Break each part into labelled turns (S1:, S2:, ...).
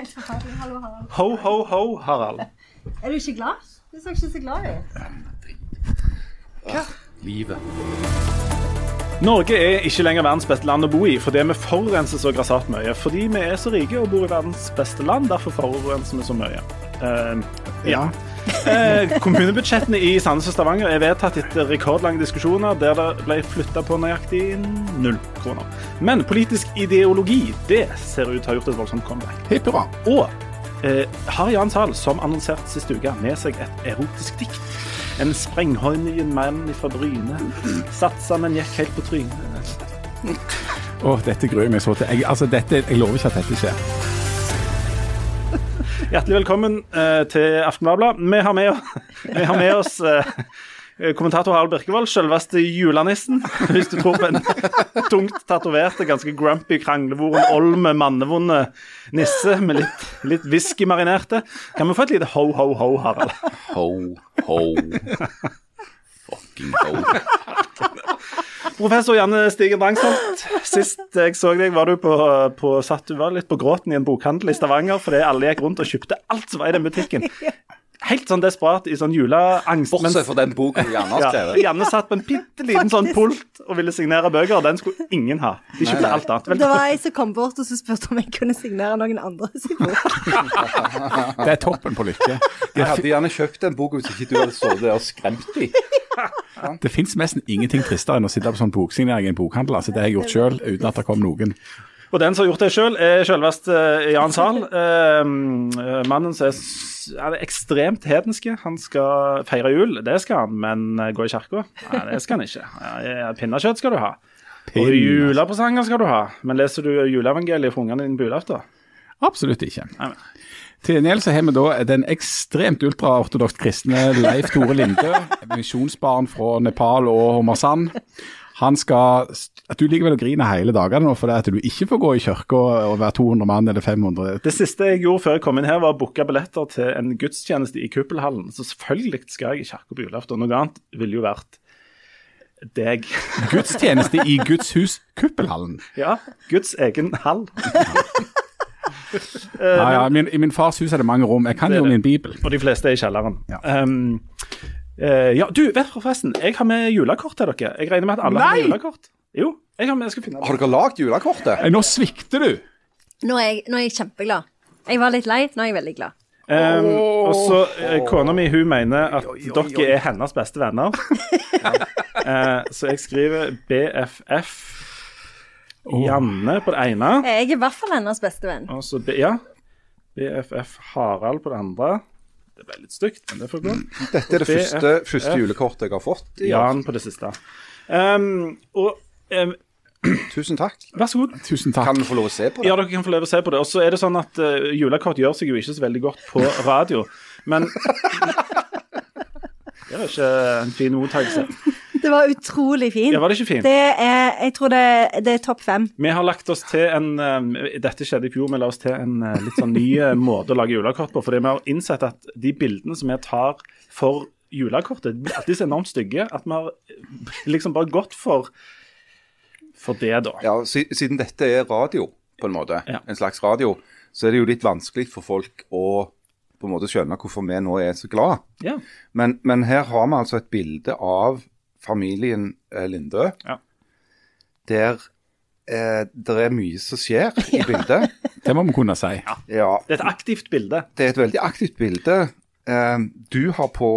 S1: Hallo, hallo, Harald.
S2: Ho, ho, ho, Harald.
S1: Er du ikke glad? Du så ikke så glad ut.
S3: Livet.
S2: Norge er ikke lenger verdens beste land å bo i fordi vi forurenser så grassat mye. Fordi vi er så rike og bor i verdens beste land, derfor forurenser vi så mye. Ja, ja. Eh, kommunebudsjettene i Sandnes og Stavanger er vedtatt etter rekordlange diskusjoner der det ble flytta på nøyaktig null kroner. Men politisk ideologi, det ser ut til å ha gjort et voldsomt comeback.
S3: Hipp hurra.
S2: Og eh, har Jan Sahl, som annonsert sist uke, med seg et erotisk dikt. En sprenghøynigen mann fra Bryne. Satsa, men gikk helt på trynet.
S3: Å, dette gruer jeg meg så til. Jeg, altså, dette, jeg lover ikke at dette skjer.
S2: Hjertelig velkommen eh, til Aftenbladet. Vi har med, vi har med oss eh, kommentator Harald Birkevold, selveste julenissen. Hvis du tror på en tungt tatoverte, ganske grumpy, kranglevoren, olme, mannevonde nisse med litt, litt whisky-marinerte. Kan vi få et lite ho, ho, ho, Harald?
S4: Ho, ho. Fucking ho.
S2: Professor Janne Stigen Drangsholt, sist jeg så deg, var du på, på satt du var litt på gråten i en bokhandel i Stavanger fordi alle gikk rundt og kjøpte alt som var i den butikken. Helt sånn desperat i sånn juleangst. mens-
S4: Bortsett fra den boken Janne har
S2: Ja,
S4: skrevet.
S2: Janne satt på en bitte liten sånn pult og ville signere bøker, og den skulle ingen ha. De kjøpte alt annet.
S1: Det var ei som kom bort og så spurte om jeg kunne signere noen andre sin bok.
S3: Det er toppen på lykke.
S4: Jeg hadde gjerne kjøpt den bok hvis ikke du hadde stått der og skremt dem.
S3: Det fins nesten ingenting tristere enn å sitte på sånn boksignering i en bokhandel. Altså, det har jeg gjort sjøl uten at det kom noen.
S2: Og den som har gjort det sjøl, er selveste eh, Jan Zahl. Eh, mannen som er, er ekstremt hedenske. Han skal feire jul, det skal han, men eh, gå i kirka? Nei, det skal han ikke. Pinnekjøtt skal du ha. Og julepresanger skal du ha. Men leser du juleevangeliet for ungene dine på julaften?
S3: Absolutt ikke.
S2: Nei, men.
S3: Til gjengjeld så har vi da den ekstremt ultraortodoks kristne Leif Tore Linde, misjonsbarn fra Nepal og Hommersand. Han skal at Du ligger vel og griner hele dagene nå fordi at du ikke får gå i kirka og være 200 mann eller 500.
S2: Det siste jeg gjorde før jeg kom inn her, var å booke billetter til en gudstjeneste i Kuppelhallen. Så selvfølgelig skal jeg i kirka på julaften. Noe annet ville jo vært deg.
S3: Gudstjeneste i Guds hus, Kuppelhallen.
S2: Ja, Guds egen hall.
S3: Ja, ja, min, I min fars hus er det mange rom. Jeg kan jo min bibel.
S2: Og de fleste er i kjelleren.
S3: Ja.
S2: Um, eh, ja, du, vet forresten, jeg har med julekort til dere. Jeg regner med at alle har med julekort. Jo, jeg har med, jeg skal finne det.
S4: Har dere lagd julekortet?
S3: Eh, Nå svikter du!
S1: Nå er, jeg, nå er jeg kjempeglad. Jeg var litt lei, nå er jeg veldig glad.
S2: Um, og så eh, Kona mi hun mener at dere er hennes beste venner. Eh, så jeg skriver BFF Janne på det ene.
S1: Jeg er i hvert fall hennes beste venn.
S2: Og så B, ja, BFF Harald på det andre. Det ble litt stygt, men det får gå.
S4: Dette er det første, første julekortet jeg har fått. i år.
S2: På det siste. Um, og um,
S4: Tusen takk.
S2: vær så god.
S3: Tusen takk.
S4: Kan vi få lov å se på det?
S2: Ja, dere kan få lov å se på det. Og så er det sånn at uh, julekort gjør seg jo ikke så veldig godt på radio, men Det er ikke en fin mottakelse.
S1: Det var utrolig fint.
S2: Ja, var det ikke fint?
S1: Det er, jeg tror det, det er topp fem.
S2: Vi har lagt oss til en um, Dette skjedde i fjor, vi la oss til en uh, litt sånn ny uh, måte å lage julekort på. Fordi vi har innsett at de bildene som vi tar for julekortet, blir alltid så enormt stygge at vi har uh, liksom bare gått for for det, da.
S4: Ja, Siden dette er radio, på en måte,
S2: Ja.
S4: en slags radio, så er det jo litt vanskelig for folk å på en måte skjønne hvorfor vi nå er så glad.
S2: Ja.
S4: Men, men her har vi altså et bilde av familien eh, Lindø,
S2: Ja.
S4: der eh, det er mye som skjer i bildet.
S3: Det må vi kunne si.
S4: Ja,
S2: Det er et aktivt bilde.
S4: det er et veldig aktivt bilde. Eh, du har på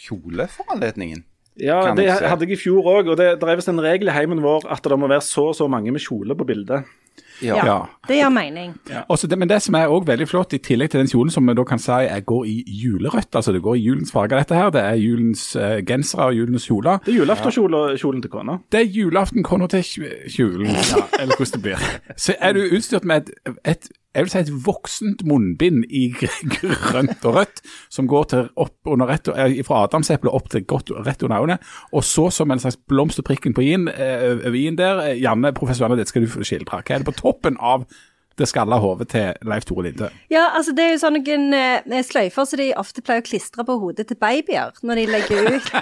S4: kjole for anledningen.
S2: Ja, det hadde jeg i fjor òg. Og det, det er visst en regel i heimen vår at det må være så og så mange med kjole på bildet.
S1: Ja,
S3: Ja.
S1: Det gir mening.
S3: Også det, men det som er også veldig flott, i tillegg til den kjolen som vi da kan si er, går i julerødt, altså det går i julens farger dette her, det er julens uh, gensere og julens kjoler.
S2: Det er julaftenkjolen til kona.
S3: Det er julaften kommer til kjolen, ja, eller hvordan det blir. Så er du utstyrt med et, et jeg vil si et voksent munnbind i grønt og rødt, som går til opp under rett, eh, fra adamseplet opp til godt rett under øynene, og så som en slags blomst og prikken på i-en, eh, over der, eh, Janne, professor Janne, dette skal du skildre. Hva er det på toppen av det skalla hodet til Leif Tore Linde.
S1: Ja, altså det er jo sånn noen eh, sløyfer som de ofte pleier å klistre på hodet til babyer når de legger ut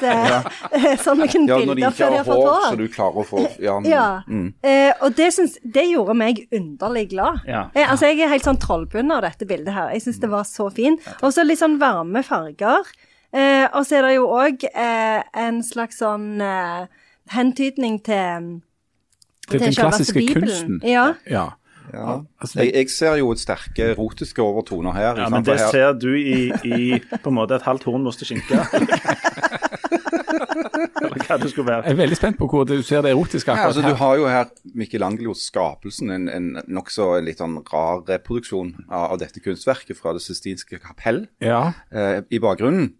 S1: Sånne sånn noen
S4: Ja,
S1: bilder før de
S4: har
S1: fått
S4: hår,
S1: hår.
S4: så du klarer å få Ja.
S1: Ja,
S4: Mm.
S1: eh, og det, synes, det gjorde meg underlig glad.
S2: Ja.
S1: Eh, altså, jeg er helt sånn trollbundet av dette bildet her. Jeg syns det var så fint. Og så litt sånn varme farger. Eh, og så er det jo òg eh, en slags sånn eh, hentydning til
S3: Til den klassiske
S1: Bibelen.
S3: kunsten.
S1: Ja.
S3: Ja.
S4: Ja.
S3: Altså,
S4: Jeg, jeg ser jo et sterke erotiske overtoner her.
S2: Ja, men det
S4: her-
S2: ser du i, i på en måte et halvt horn moste skinke. Eller hva det skulle være.
S3: Jeg er veldig spent på hvor du ser det erotiske
S4: Ja, altså,
S3: her.
S4: du har jo her Michelangelos skapelsen, en, en nokså litt sånn rar reproduksjon av, av dette kunstverket fra Det Sistinske kapell
S3: Ja.
S4: eh, i bakgrunnen.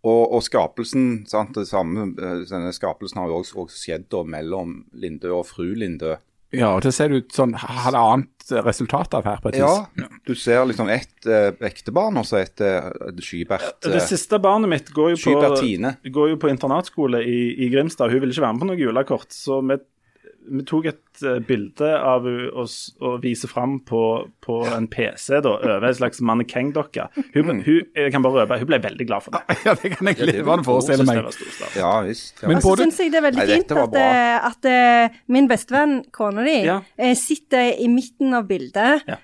S4: Og, og skapelsen, sant, det samme, eh, denne skapelsen har jo også, også skjedd da, mellom Lindø og fru Lindø.
S3: Ja, og det ser ut sånn halvannet resultat av her på et vis.
S4: Ja, du ser liksom ett eh, ektebarn og så et, eh, skybert eh,
S2: Det
S4: eh,
S2: siste barnet mitt går jo på,
S4: Skybertine.
S2: går jo på internatskole i, i Grimstad. Hun ville ikke være med på noe julekort, så vi, vi tok et eh, bilde av oss og, viser fram på, på en PC da, over en slags mannekengdokke. Hun, hun, jeg kan bare røpe, hun ble veldig glad for det.
S3: Ja, det kan jeg
S4: det
S3: levende forestille
S2: Synes det
S3: meg.
S4: Ja visst. Ja.
S3: Men
S1: Og så syns jeg det er veldig
S4: Nei,
S1: fint
S4: at,
S1: at, eh, at eh, min bestevenn, kona di,
S2: Ja.
S1: sitter i midten av bildet
S2: Ja.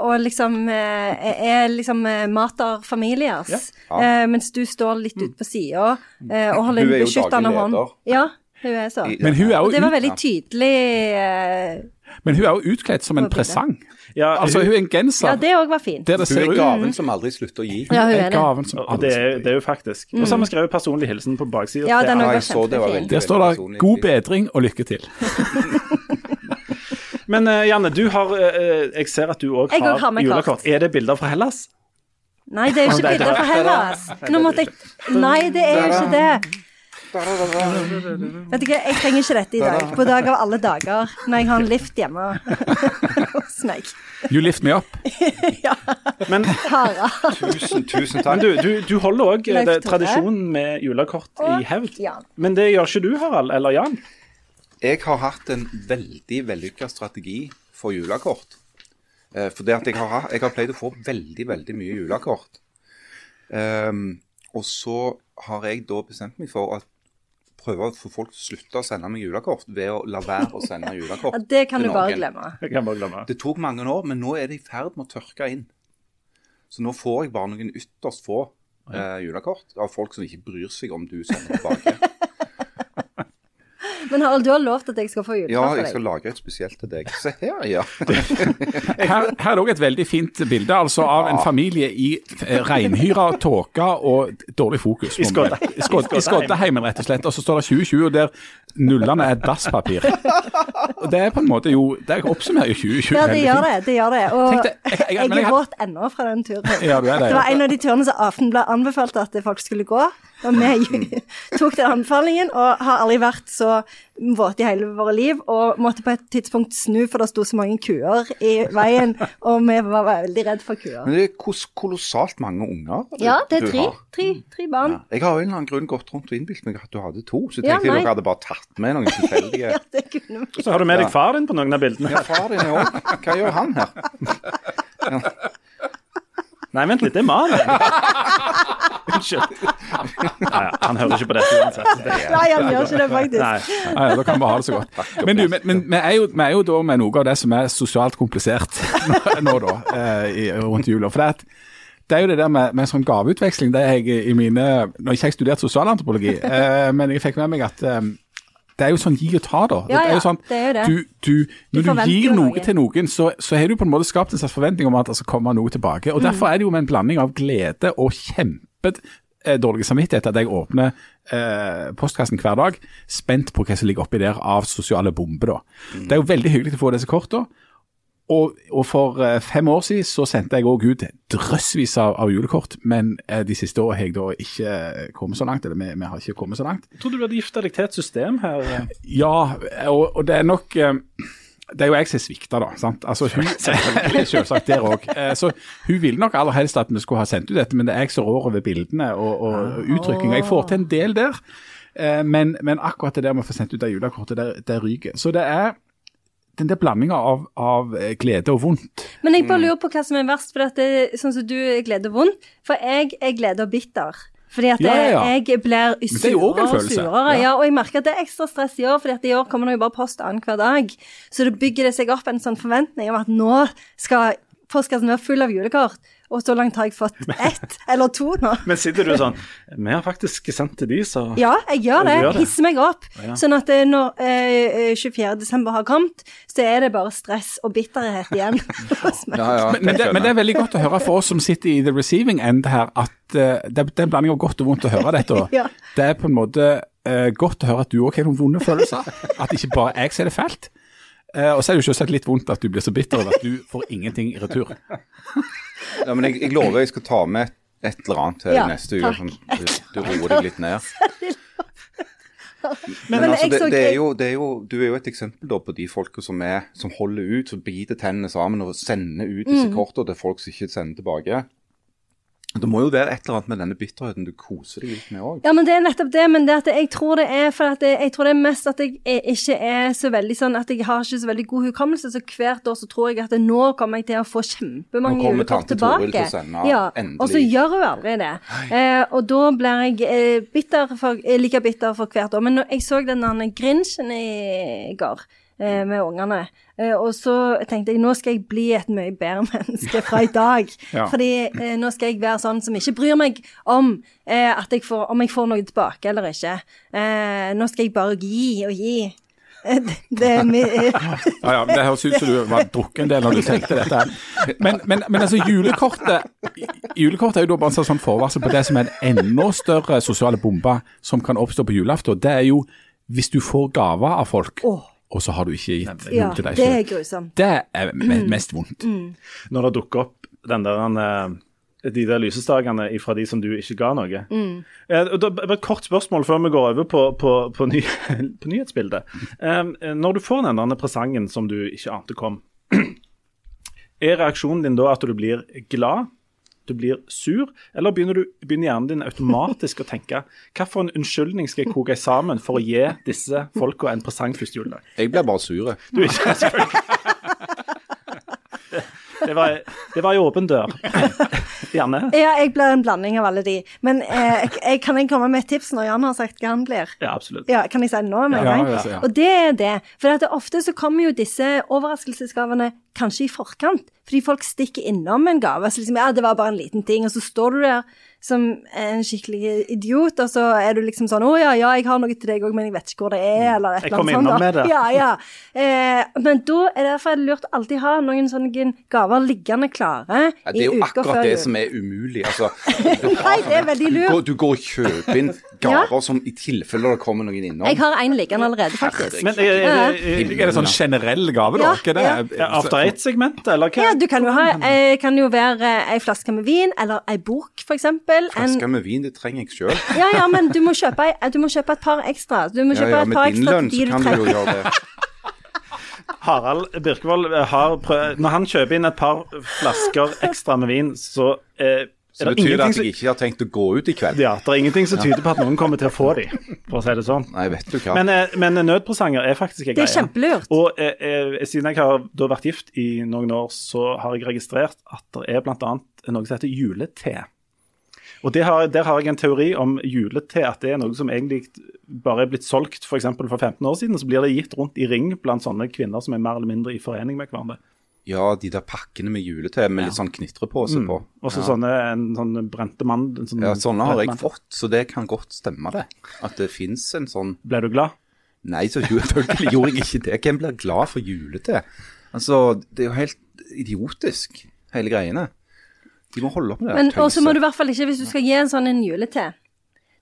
S1: og liksom er liksom mater familias,
S2: Ja.
S1: mens du står litt ute på sida og holder
S4: Hun
S1: en
S4: er jo
S1: beskyttende hånd. Ja, hun er så.
S3: Men hun er
S1: Og det var veldig tydelig Uh,
S3: men hun er jo utkledd som en presang.
S2: Ja,
S3: Altså, hun er en genser
S1: Ja, det òg var fint.
S3: der det
S4: Hun er
S3: ut
S4: gaven som aldri slutter å gi.
S1: Ja, hun
S3: er gaven som
S2: og det er, det er jo faktisk. Og så har vi skrevet personlig hilsen på baksida.
S1: Ja, den var
S4: det
S1: kjempefin.
S3: Der står det 'god bedring og lykke til'.
S2: Men uh, Janne, du har, uh, jeg ser at du òg har,
S1: har
S2: julekort. Er det bilder fra Hellas?
S1: Nei, det er jo ikke bilder fra Hellas. Nå måtte jeg Nei, det er jo ikke det. Vet du hva, jeg trenger ikke dette i dag. På dag av alle dager. Når jeg har en lift hjemme hos meg.
S3: You lift me up.
S2: Men,
S1: Hara.
S4: Tusen, tusen
S2: men
S4: takk.
S2: du, du, du holder òg tradisjonen med julekort i hevd.
S1: Ja.
S2: Men det gjør ikke du, Harald, eller Jan?
S4: Jeg har hatt en veldig vellykka strategi for julekort. Eh, for det at jeg har, jeg har pleid å få veldig, veldig mye julekort. Um, og så har jeg da bestemt meg for å prøve å få folk til å slutte å sende meg julekort ved å la være å sende julekort.
S1: Ja, det kan
S4: til
S1: du bare glemme.
S2: Kan bare glemme.
S4: Det tok mange år, men nå er det i ferd med å tørke inn. Så nå får jeg bare noen ytterst få eh, julekort av folk som ikke bryr seg om du sender tilbake.
S1: Men Harald, du har lovt at jeg skal få
S4: Ja, jeg skal lage et spesielt til deg. Se her, ja.
S3: Her, her er òg et veldig fint bilde altså av en familie i reinhyra, regnhyra, tåke og dårlig fokus.
S2: I Skodde-
S3: I Skod- I Skoddeheimen, rett og slett. Og så står det 2020, og der nullene er dasspapir. Og det er på en måte jo Det oppsummerer jo 2020
S1: Ja, det gjør det. det gjør det. Og
S3: Tenk det, jeg- jeg-
S1: jeg
S3: jeg
S1: er våt ennå fra den turen.
S3: Ja, det,
S1: Det var en av de turene som Aftenbladet anbefalte at folk skulle gå. Og vi tok den anbefalingen og har aldri vært så våte i hele våre liv. Og måtte på et tidspunkt snu, for det sto så mange kuer i veien. Og vi var veldig redd for kuer.
S4: Men det er kolossalt mange unger du,
S1: Ja, det er tre. Tre, tre barn.
S4: Ja. Jeg har jo en eller annen grunn gått rundt og innbilt meg at du hadde to. Så
S1: Ja,
S4: tenkte jeg dere hadde bare tatt med noen tilfeldige
S1: Ja, det kunne vi.
S2: Så har du med deg far din på noen av bildene.
S4: Ja, far din er òg. Hva gjør han her?
S2: Nei, vent litt, det er Maren. Unnskyld. Nei, han hører ikke på dette uansett. Det-
S1: Nei, han gjør ikke det, faktisk.
S2: Nei.
S3: Ja, ja, da kan vi ha det så godt. Men du, men, men vi, er jo, vi er jo da med noe av det som er sosialt komplisert nå, da, eh, i, rundt jula. For det, at, det er jo det der med, med sånn gaveutveksling. det er jeg i mine, Nå har ikke jeg studert sosialantropologi, eh, men jeg fikk med meg at eh, det er jo sånn gi og ta, da.
S1: Ja,
S3: er
S1: ja,
S3: jo sånn,
S1: det er jo det.
S3: Du, du, når du
S1: forventer
S3: gir noe
S1: noe.
S3: til noen, så, så har du på en måte skapt en slags forventning om at det skal komme noe tilbake.
S1: Mm.
S3: og Derfor er det jo med en blanding av glede og kjempe eh, dårlig samvittighet at jeg åpner eh, postkassen hver dag, spent på hva som ligger oppi der av sosiale bomber.
S1: Mm.
S3: Det er jo veldig hyggelig å få disse kortene. Og, og for eh, fem år siden så sendte jeg òg ut drøssvis av, av julekort, men eh, de siste årene har jeg da ikke kommet så langt. Eller vi, vi har ikke kommet så langt.
S2: Jeg trodde du hadde gifta deg til et system her.
S3: Ja, og, og det er nok eh, Det er jo jeg som svikta, da. sant? Altså, hun, Selvsagt der òg. Så hun ville nok aller helst at vi skulle ha sendt ut dette, men det er jeg som rår over bildene og, og uttrykkinga. Jeg får til en del der, eh, men, men akkurat det der med å få sendt ut det julekortet, det, der ryker. Så det er den der blandinga av, av eh, glede og vondt.
S1: Men jeg bare lurer på hva som er verst, for dette, det, sånn som du er glede og vondt, for jeg er glede og bitter. Fordi at
S3: Ja, ja,
S1: jeg blir
S3: er
S1: surere og surere.
S3: Ja.
S1: Ja. og jeg merker at det er ekstra stress i år, fordi at i år kommer det jo bare post annenhver dag. Så det bygger det seg opp en sånn forventning om at nå skal postkassen være full av julekort. Og så langt har jeg fått ett eller to nå.
S2: Men sitter du sånn Vi har faktisk sendt til de, så
S1: Ja, jeg gjør det.
S2: Gjør det?
S1: Hisser meg opp.
S2: Ja.
S1: Sånn at eh, når eh, 24. desember har kommet, så er det bare stress og bitterhet igjen. hos meg.
S4: Ja, ja,
S3: Men, men, det, men det er veldig godt å høre for oss som sitter i the receiving end her, at uh, det, det er en blanding av godt og vondt å høre dette.
S1: Ja.
S3: Det er på en måte uh, godt å høre at du òg har noen vonde følelser. At ikke bare jeg ser det fælt. Eh, og så er det jo selvsagt litt vondt at du blir så bitter over at du får ingenting i retur.
S4: Ja, men jeg, jeg lover jeg skal ta med et, et eller annet til
S1: Ja,
S4: neste uke. Sånn, du, du roer deg litt ned. Men,
S1: Men
S4: altså, det, det er jo, det er jo, du er jo et eksempel da på de folka som, som holder ut, som biter tennene sammen og sender ut disse
S1: Mm.
S4: kortene til folk som ikke sender tilbake. Det må jo være et eller annet med denne bitterheten du koser deg litt med òg.
S1: Ja, men det er nettopp det. Men det jeg tror det er for jeg, jeg tror det er mest at jeg er, ikke er så veldig sånn at jeg har ikke så veldig god hukommelse. Så hvert år så tror jeg at nå kommer jeg til å få kjempemange
S4: Nå kommer
S1: julekort
S4: tante Toril
S1: tilbake.
S4: til å sende,
S1: ja,
S4: endelig.
S1: og så gjør hun aldri det. Eh, og da blir jeg eh, bitter for, eh, like bitter for hvert år. Men når jeg så den Grinchen i går. Eh, Med ungene. Eh, og så tenkte jeg nå skal jeg bli et mye bedre menneske fra i dag.
S3: Ja.
S1: Fordi eh, nå skal jeg være sånn som ikke bryr meg om eh, jeg får, om jeg får noe tilbake eller ikke. Eh, nå skal jeg bare gi og gi. Eh, det, det er
S3: Ja, ja, Det høres ut som du var drukket en del når du tenkte dette. Men, men, men altså, julekortet Julekortet er jo da bare en sånn forvarsel på det som er en enda større sosiale bombe som kan oppstå på julaften. Det er jo hvis du får gaver av folk,
S1: Åh.
S3: Og så har du ikke gitt
S1: ja,
S3: noe til deg selv.
S1: det er grusomt.
S3: Det er mest vondt.
S2: Når det dukker opp den der, eh, de der lysestakene fra de som du ikke ga noe. Eh, og da, et kort spørsmål før vi går over på, på, på, ny, på nyhetsbildet. Eh, når du får den der presangen som du ikke ante kom, er reaksjonen din da at du blir glad? Du blir sur, eller begynner, du, begynner hjernen din automatisk å tenke hvilken unnskyldning skal jeg koke sammen for å gi disse folka en presang første juledag?
S4: Jeg blir bare sur.
S2: Du er ikke selvfølgelig. Det var, det var jo åpen dør. Janne?
S1: Ja, jeg blir en blanding av alle de. Men eh, jeg, kan jeg komme med et tips når Jan har sagt hva han blir?
S2: Ja, absolutt.
S1: Ja, Kan jeg si det nå med en
S3: Ja,
S1: gang?
S3: ja, ja.
S1: Og det er det. For at det ofte så kommer jo disse overraskelsesgavene kanskje i forkant. Fordi folk stikker innom en gave. Så liksom, ja, det var bare en liten ting. Og så står du der som en skikkelig idiot, og så er du liksom sånn Å ja, ja, jeg har noe til deg òg, men jeg vet ikke hvor det er, eller et eller annet sånt.
S2: innom med det.
S1: Ja, ja. Eh, men da er det derfor er det lurt alltid ha noen sånne gaver liggende klare
S4: Ja, det er jo akkurat det som er umulig. Altså,
S1: Nei, det er veldig
S4: du,
S1: lurt.
S4: går, du går og kjøper inn gaver som i tilfelle det kommer noen innom.
S1: Jeg har en liggende allerede, faktisk.
S2: Men er,
S1: er,
S2: er,
S3: Er det sånn generell gave, da?
S1: Ja,
S3: er det?
S1: ja.
S2: ja, After Eight-segmentet, eller hva?
S1: Ja, du kan jo ha eh, kan jo være ei flaske med vin, eller ei bok, for eksempel. En,
S4: Flaske med vin, det trenger jeg sjøl.
S1: ja, ja, men du må, kjøpe, du må kjøpe et par ekstra. Du må
S4: Ja,
S1: kjøpe
S4: ja,
S1: et
S4: med
S1: par
S4: din
S1: ekstra
S4: lønn
S1: til de du
S4: kan du jo gjøre det.
S2: Harald Birkevold eh, har prøvd Når han kjøper inn et par flasker ekstra med vin, så eh,
S4: Så
S2: er det
S4: betyr det
S2: ingenting
S4: at jeg ikke har tenkt å gå ut i kveld.
S2: ja, det er ingenting som tyder på at noen kommer til å få de, for å si det sånn.
S4: Nei, vet du hva.
S2: Men, eh, men nødpresanger er faktisk en greie.
S1: Det er kjempelurt.
S2: Og eh, eh, siden jeg har da vært gift i noen år, så har jeg registrert at det er bl.a. noe som heter julete. Og det har, Der har jeg en teori om julete, at det er noe som egentlig bare er blitt solgt. For, for 15 år siden. Så blir det gitt rundt i ring blant sånne kvinner som er mer eller mindre i forening med hverandre.
S4: Ja, de der pakkene med julete med litt sånn knitrepose på.
S2: Og så
S4: Ja.
S2: sånne en sånn brente mann sånn
S4: Ja, sånne har jeg
S2: mann.
S4: fått, så det kan godt stemme det. At det fins en sånn
S2: Ble du glad?
S4: Nei, så selvfølgelig gjorde jeg ikke det. Hvem blir glad for julete? Altså, det er jo helt idiotisk, hele greiene. De må holde opp med det
S1: Men også må du i hvert fall ikke, hvis du skal gi en sånn en julete,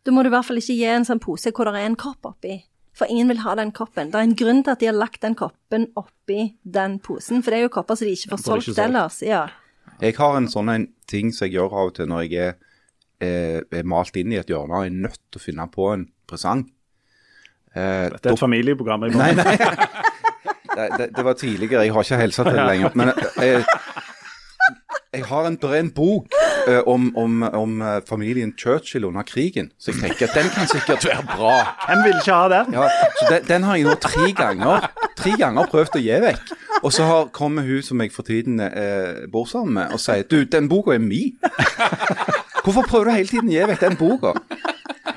S1: da må du i hvert fall ikke gi en sånn pose hvor det er en kopp oppi. For ingen vil ha den koppen. Det er en grunn til at de har lagt den koppen oppi den posen, for det er jo kopper som de ikke får solgt ellers. Ja.
S4: Jeg har en sånn en ting som jeg gjør av og til når jeg er, er, er malt inn i et hjørne og er nødt til å finne på en presang. Eh,
S2: Det er et familieprogram. Jeg må-
S4: Nei, nei. Det, det, det var tidligere. Jeg har ikke helsa til det lenger. Men jeg, jeg har en, en bok eh, om, om, om eh, familien Churchill under krigen, så jeg tenker at den kan sikkert være bra.
S2: Hvem vil ikke ha den?
S4: Ja, så den, den har jeg nå tre ganger tre ganger prøvd å gi vekk. Og så har, kommer hun som jeg for tiden eh, bor sammen med, og sier du, den boka er mi. Hvorfor prøver du hele tiden å gi vekk den boka?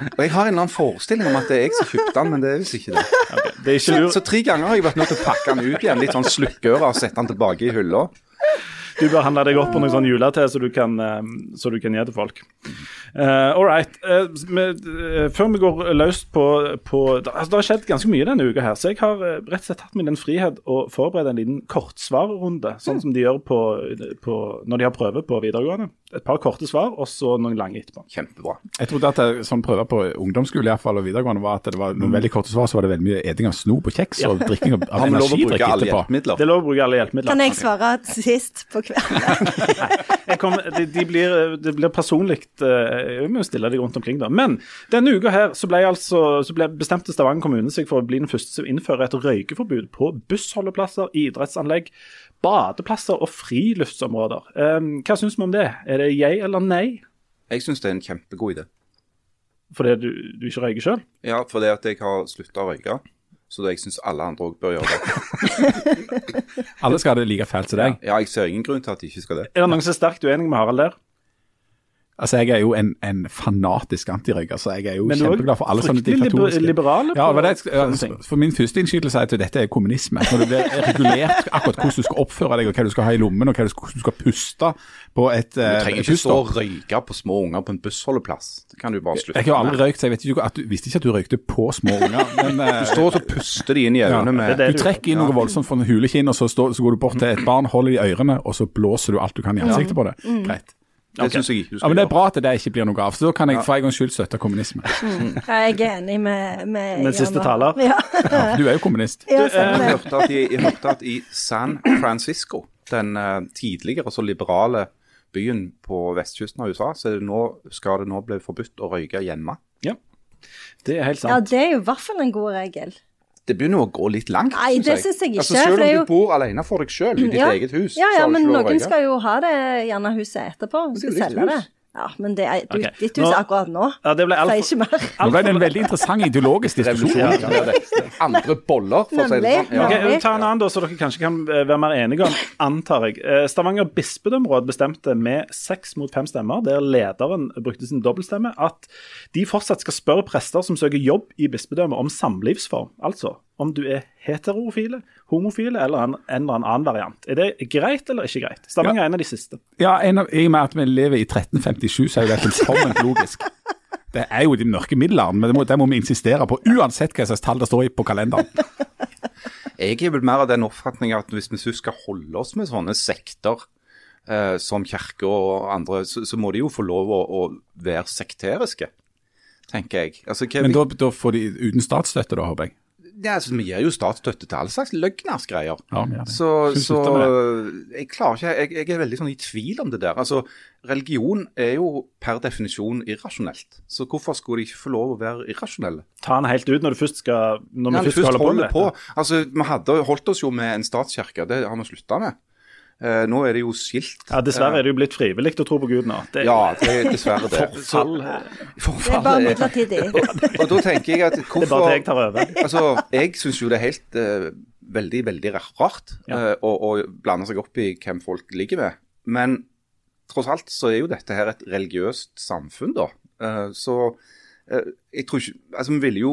S4: Og jeg har en eller annen forestilling om at det er jeg som kjøpte den, men det er visst ikke det.
S2: Det er ikke
S4: Så, så tre ganger har jeg vært nødt til å pakke den ut igjen, litt sånn slukkøra, og sette den tilbake i hylla.
S2: Du bør handle deg opp på noe sånn julete så du kan, eh, så du kan gi til folk. Uh, all right. Uh, med, før vi går løs på, på det, altså, det har skjedd ganske mye denne uka, her, så jeg har rett og slett tatt meg den frihet å forberede en liten kortsvarrunde, sånn som de gjør på, på, når de har prøve på videregående. Et par korte svar, og så noen lange etterpå.
S4: Kjempebra.
S3: Jeg trodde at det, sånn prøver på ungdomsskole i hvert fall, og videregående var at det var noen veldig korte svar, så var det veldig mye eting av snop og kjeks og drikking av, av energidrikk etterpå.
S2: Det er lov å bruke alle hjelpemidler.
S1: Kan jeg svare sist på kvelden?
S2: Kommer- de, de blir, det blir personlig eh, Jeg må jo stille deg rundt omkring, da. Men denne uka her så ble altså, så ble bestemte Stavanger kommune seg for å bli den første som innfører et røykeforbud på bussholdeplasser, idrettsanlegg, badeplasser og friluftsområder. Eh, hva syns vi om det? Er det jeg eller nei?
S4: Jeg syns det er en kjempegod idé.
S2: Fordi du, du ikke røyker sjøl?
S4: Ja, fordi at jeg har slutta å røyke. Så det jeg syns alle andre òg bør gjøre det.
S3: Alle skal ha det like fælt som deg.
S4: Ja, jeg ser ingen grunn til at de ikke skal det.
S2: Er det noen som er sterkt uenig med Harald der?
S3: Altså, Jeg er jo en, en fanatisk antirøyker, så jeg er jo
S2: Men du
S3: kjempeglad for alle sånne diktatoriske
S2: liberale på
S3: Ja, det det, jeg- for Min første innskytelse er at dette er kommunisme. Når det blir regulert akkurat hvordan du skal oppføre deg, og hva du skal ha i lommen, og hvordan du skal puste på et
S4: Du
S3: eh,
S4: trenger ikke stå og røyke på små unger på en bussholdeplass. Det kan du bare slutte med.
S3: Jeg har aldri røykt, så jeg vet ikke at du, visste ikke at du røykte på små unger. Men eh,
S4: Du står og så puster de inn i øynene med
S2: det det
S3: du trekker inn noe voldsomt fra en hulekinn, og så, står, så går du bort til et barn, holder i ørene, og så blåser du alt du kan i ansiktet på det. Greit.
S4: Det syns jeg ikke du
S3: Ja, men Det er bra at det ikke blir noe av, så da kan jeg for en gangs skyld støtte kommunisme.
S1: Jeg er enig med Med,
S2: Med siste taler.
S1: Ja.
S3: Ja, du er jo kommunist.
S1: Du,
S4: Jeg
S1: stemmer
S4: hørte at, i, jeg hørte at i San Francisco, den eh, tidligere så liberale byen på vestkysten av USA, så er det nå, skal det nå bli forbudt å røyke hjemme.
S2: Ja. Det er helt sant.
S1: Ja, det er jo i hvert fall en god regel.
S4: Det begynner å gå litt langt.
S1: Nei, det synes jeg ikke,
S4: Altså, selv om du bor alene for deg selv i ditt
S1: Ja.
S4: eget hus,
S1: Ja, ja, men noen skal jo ha det gjerne huset etterpå.
S4: er
S1: Skal selge det. Ja, men det er du,
S2: Ok.
S1: ditt hus akkurat nå.
S2: Ja, det ble altfor
S1: ikke mer.
S3: Nå ble det en veldig interessant ideologisk diskusjon.
S4: Ja. Andre boller, for å si det sånn. Ja.
S2: Ok,
S1: Nemlig.
S2: Ta en annen da, så dere kanskje kan eh, være mer enige om, antar jeg. Eh, Stavanger bispedømråd bestemte med seks mot fem stemmer, der lederen brukte sin dobbeltstemme, at de fortsatt skal spørre prester som søker jobb i bispedømmet om samlivsform. Altså om du er heterofile, homofile eller en, en eller annen variant. Er det greit eller ikke greit? Stavanger er en av de siste.
S3: Ja, en av, I og med at vi lever i 1357, så er jo det fullkomment logisk. Det er jo de mørke middelalderen, men det må, det må vi insistere på, uansett hva slags tall det står i på kalenderen.
S4: Jeg er vel mer av den oppfatning at hvis vi skal holde oss med sånne sekter eh, som kirke og andre, så, så må de jo få lov å, å være sekteriske, tenker jeg. Altså, hva,
S3: Men da, da får de uten statsstøtte, da, håper jeg.
S4: Ja, altså, vi gir jo statsstøtte til alle slags løgnersgreier.
S3: Ja.
S4: Så, så jeg klarer ikke jeg, jeg er veldig sånn i tvil om det der. Altså, Religion er jo per definisjon irrasjonelt. Så hvorfor skulle de ikke få lov å være irrasjonelle?
S2: Ta den helt ut når du først skal, når vi
S4: Ja,
S2: først skal holde på med dette.
S4: Altså, Vi hadde holdt oss jo med en statskirke, det har vi slutta med. Eh, nå er det jo skilt.
S2: Ja, Dessverre er det jo blitt frivillig å tro på Gud nå. Det er
S4: Ja, det er dessverre det.
S2: forfall.
S1: Det er bare midlertidig.
S4: og, og da tenker jeg at
S2: Det er bare det jeg tar over.
S4: Altså, jeg syns jo det er helt uh, veldig, veldig rart
S2: Ja.
S4: uh, å, å blande seg opp i hvem folk ligger med. Men tross alt så er jo dette her et religiøst samfunn, da. Uh, så jeg tror ikke Altså, vi ville jo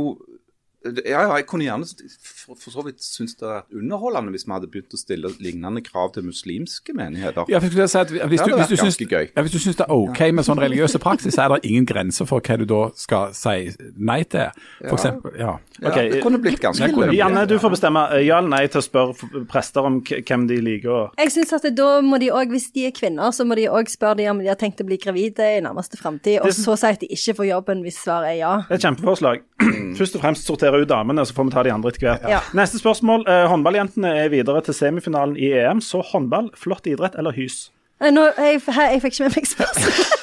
S4: ja, ja, jeg kunne gjerne for, for så vidt synes det er underholdende hvis vi hadde begynt å stille lignende krav til muslimske menigheter.
S3: Ja, for jeg si at Hvis du, hvis, du syns, ja, hvis du syns det er OK med sånn religiøse praksis, så er det ingen grenser for hva du da skal si nei til. For eksempel, ja.
S4: Ja, det kunne blitt ganske løye.
S2: Janne, du får bestemme eh, ja eller nei til å spørre prester om hvem de liker. og-
S1: Jeg synes at da må de òg, Hvis de er kvinner, så må de òg spørre dem om de har tenkt å bli gravide i nærmeste framtid, og så si at de ikke får jobben hvis svaret er ja.
S2: Det er et kjempeforslag. Først og fremst sortere ut damene, så får vi ta de andre etter hvert.
S1: Ja.
S2: Neste spørsmål. Eh, håndballjentene er videre til semifinalen i EM. Så håndball, flott idrett eller hys?
S1: Nå, jeg, jeg fikk ikke med meg spørsmål.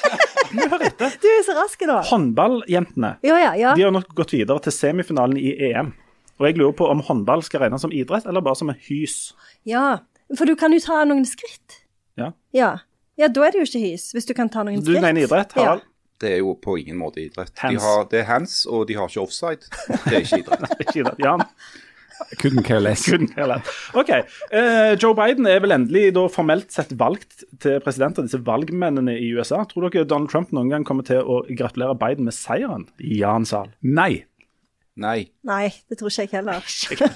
S1: Du er så rask da.
S2: Håndballjentene
S1: Ja, ja, ja.
S2: de har nok gått videre til semifinalen i EM. Og jeg lurer på om håndball skal regnes som idrett, eller bare som en hys.
S1: ja. For du kan jo ta noen skritt.
S2: Ja.
S1: Ja. Ja, da er det jo ikke hys, hvis du kan ta noen
S2: Du
S1: skritt.
S2: mener idrett, Harald?
S4: Det er jo på ingen måte idrett. De har, det er hands, og de har ikke offside. Det er ikke idrett.
S2: Ikke idrett. Jan?
S3: Couldn't care less.
S2: Couldn't care less. OK. Uh, Joe Biden er vel endelig da formelt sett valgt til president av disse valgmennene i USA. Tror dere Donald Trump noen gang kommer til å gratulere Biden med seieren i Jan Sahl?
S3: Nei.
S4: Nei.
S1: Nei, det tror ikke jeg heller.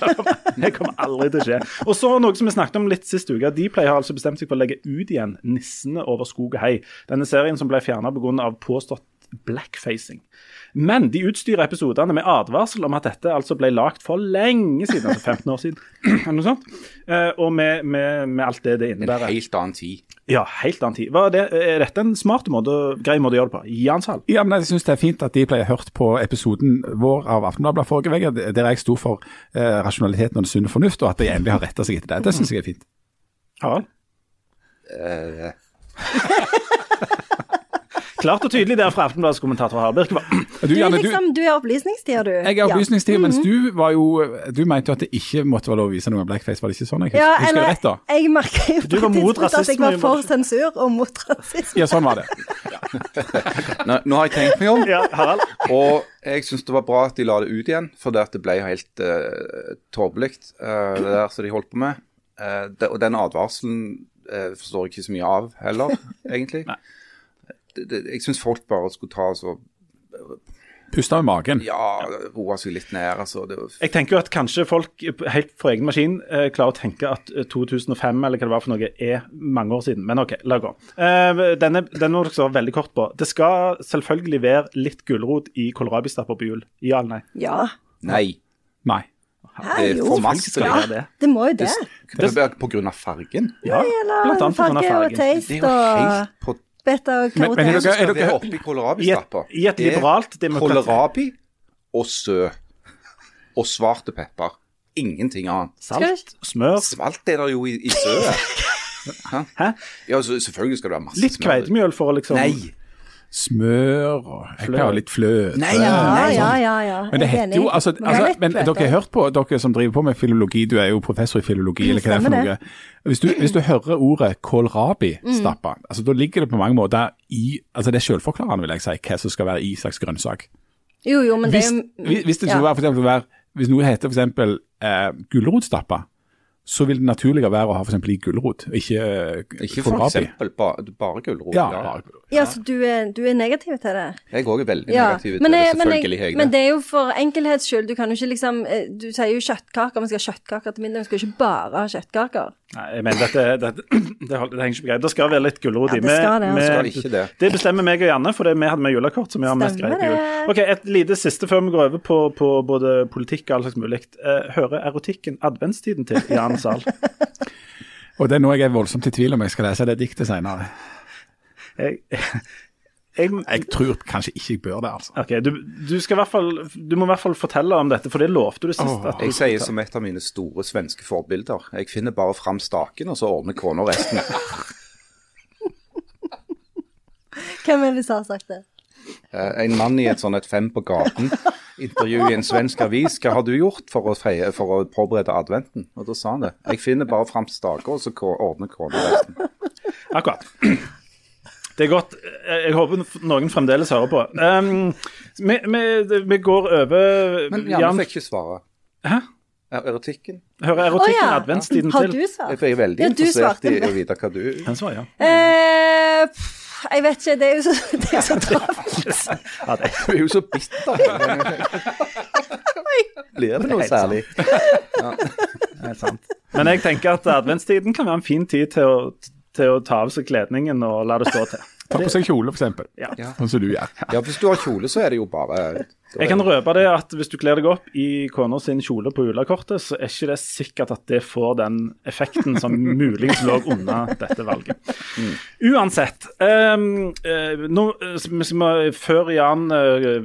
S2: Det kommer aldri til å skje. Og så noe som vi snakket om litt sist uke. Dplay har altså bestemt seg for å legge ut igjen 'Nissene over skog og hei'. Denne serien som ble fjerna pga. påstått blackfacing. Men de utstyrer episodene med advarsel om at dette altså ble lagd for lenge siden, altså 15 år siden. eller noe sånt. Eh, og med, med, med alt det det innebærer.
S4: En helt annen tid.
S2: Ja, helt annen tid. Hva er, det, er dette en smart måte, grei måte å gjøre det på? Jan Sal?
S3: Ja, men Jeg syns det er fint at de ble hørt på episoden vår av Aftenbladet forrige uke, der jeg sto for eh, rasjonaliteten og den sunne fornuft, og at de endelig har retta seg etter det. Det syns jeg er fint.
S2: Harald?
S4: Eh,
S2: Klart og tydelig der fra Aftenbladets kommentator Harberg.
S3: Du,
S1: Du liksom, du er opplysningstida, du.
S3: jeg er opplysningstid, mens du var jo Du mente jo at det ikke måtte være lov å vise noe blackface, var det ikke sånn? Jeg husker,
S1: Ja,
S3: husker jeg
S1: eller,
S3: rett da?
S1: jeg merka jo
S2: Du var
S1: på et
S2: mot
S1: tidspunkt at jeg var for sensur og mot rasisme.
S3: Ja, sånn var det.
S4: nå, nå har jeg tenkt meg om,
S2: Ja, Harald?
S4: og jeg syns det var bra at de la det ut igjen, for det, det ble helt uh, tåpelig, uh, det der som de holdt på med. Uh, det, og den advarselen uh, forstår jeg ikke så mye av heller, egentlig.
S2: Nei.
S4: Det, det, jeg syns folk bare skulle ta så
S3: Puste med magen.
S4: Ja, roe seg litt ned. altså. Det, var-
S2: Jeg tenker jo at kanskje folk helt for egen maskin eh, klarer å tenke at eh, 2005 eller hva det var for noe er mange år siden. Men OK, la gå. Eh, denne, denne må dere svare veldig kort på. Det skal selvfølgelig være litt gulrot i kålrabistapper på jul. Ja eller nei?
S1: Ja.
S4: nei.
S3: Nei.
S1: Hæ,
S4: Det er for masse.
S2: Skal
S1: Ja,
S2: det det?
S1: det må jo det.
S4: Det det på grunn av fargen.
S2: Ja,
S1: Eller
S2: blant annet
S1: farge og
S2: taste,
S4: Det er jo helt
S1: og
S4: på
S1: beta og
S3: Men- men er dere- er dere-
S4: være oppi kålrabistapper.
S2: I et liberalt demokrati.
S4: Kålrabi og sø. Og svarte pepper. Ingenting annet.
S2: Salt, smør,
S4: Smalt er det jo i, i søet. Hæ?
S2: Hæ?
S4: Ja, så, selvfølgelig skal det være masse
S2: litt
S4: smør.
S2: kveitmjøl for å liksom
S4: Nei.
S3: Smør og jeg å litt fløte.
S4: Nei,
S1: Ja,
S4: nei.
S1: ja, ja. ja.
S3: Men det
S1: er
S3: heter jo altså, altså Men dere har hørt på, dere som driver på med filologi, du er jo professor i filologi, eller hva det er for noe. Hvis du, hvis du hører ordet kålrabi-stappa,
S1: Mm.
S3: altså da ligger det på mange måter i Altså det er selvforklarende, vil jeg si, hva som skal være i slags grønnsak.
S1: Jo, jo, men det er jo
S3: hvis hvis det skulle
S1: ja.
S3: være, for eksempel, være Hvis noe heter eksempel eh, gulrotstappa, så vil det naturlige være å ha eksempel i gulrot, ikke, eh,
S4: Ikke eksempel bare, bare gulrot.
S3: Ja,
S4: Ja,
S3: bare.
S1: Ja, så du er, du er negativ til det?
S4: Jeg òg er veldig
S1: Ja,
S4: negativ til det. selvfølgelig. men,
S1: jeg, men
S4: det.
S1: er jo for enkelhets skyld. Du kan jo ikke liksom eh, Du sier jo kjøttkaker, vi skal ha kjøttkaker til middag. Vi skal jo ikke bare ha kjøttkaker.
S2: Nei, jeg mener dette, dette det, det henger ikke på greip. Det skal være litt gulrot i.
S1: Ja, det skal det,
S2: med,
S1: altså.
S4: Skal
S2: vi-
S4: ikke det.
S2: Det bestemmer meg og Janne, for det vi hadde med julekort. som vi har mest greit jul. Ok, Et lite siste før vi går over på, på både politikk og alt slags mulig. Eh, hører erotikken adventstiden til Jan Zahl?
S3: Og det er noe jeg er voldsomt i tvil om jeg skal lese det diktet senere.
S2: Jeg, jeg,
S3: Jeg tror kanskje ikke jeg bør det, altså.
S2: ok, du, du, skal i hvert fall, du må i hvert fall fortelle om dette, for det lovte du sist.
S3: Oh,
S2: at du
S4: Jeg sier som et av mine store svenske forbilder. Jeg finner bare fram staken, og så ordner kona resten.
S1: Hvem er det som har sagt det?
S4: Eh, En mann i et sånn et fem på gaten intervju i en svensk avis. Hva har du gjort for å, feie, for å påberede adventen? Og da sa han det. Jeg finner bare fram staker, og så ordner kona resten.
S2: Akkurat. Det er godt. Jeg jeg håper noen fremdeles hører på. Um, vi, vi, vi går over
S4: Men Janne fikk ikke svare.
S2: Hæ?
S4: Er Erotikken?
S2: Hører
S1: erotikken
S2: erotikken
S1: ja.
S2: adventstiden
S1: Har
S2: til?
S1: svart?
S4: Jeg er veldig
S1: Ja,
S4: interessert i å vite hva du
S2: Han svarer ja.
S1: Eh, jeg vet ikke. Det er jo så, det er så travelt.
S2: ja det.
S4: Du er jo så bitter. Blir det noe særlig?
S2: Det er sant. Men jeg tenker at adventstiden kan være en fin tid til å, til å ta av seg kledningen og la det stå til.
S3: Ta på seg kjole, eksempel.
S2: Ja.
S3: Sånn som du gjør.
S4: Ja, hvis du har kjole, så er det jo bare
S2: Jeg kan røpe det at hvis du kler deg opp i kona sin kjole på julekortet, så er ikke det sikkert at det får den effekten som muligens lå unna dette valget. Uansett. um, eh, nå, eh, vi før Jan, eh,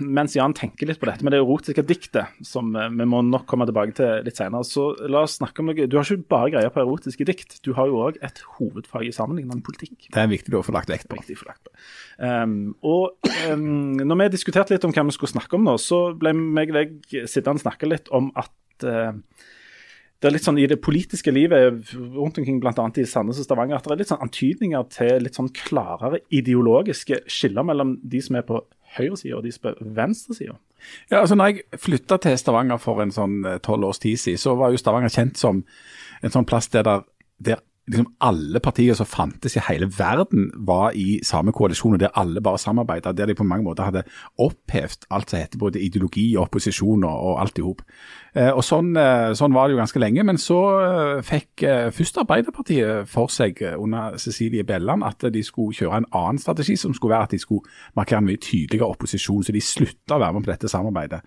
S2: mens Jan tenker litt på dette med det erotiske diktet, som eh, vi må nok komme tilbake til litt senere, så la oss snakke om noe Du har ikke bare greier på erotiske dikt, du har jo òg et hovedfag i sammenlignende politikk.
S3: Det er viktig å få lagt vekt på.
S2: Viktig å få lagt på. Um, og um, når vi diskuterte litt om hva vi skulle snakke om nå, så ble meg og deg sittende og snakke litt om at uh, det er litt sånn i det politiske livet rundt omkring, bl.a. i Sandnes og Stavanger, at det er litt sånn antydninger til litt sånn klarere ideologiske skiller mellom de som er på høyresida og de som er på venstresida.
S3: Ja, altså når jeg flytta til Stavanger for en sånn tolv års tid siden, så var jo Stavanger kjent som en sånn plass der, der liksom alle partier som fantes i hele verden var i samme koalisjon, og der alle bare samarbeidet, der de på mange måter hadde opphevd alt som heter både ideologi, og opposisjon og, og alt i hop. Eh, og sånn, eh, sånn, var det jo ganske lenge, men så eh, fikk eh, først Arbeiderpartiet for seg eh, under Cecilie Belland at de skulle kjøre en annen strategi, som skulle være at de skulle markere en mye tydeligere opposisjon, så de slutta å være med på dette samarbeidet.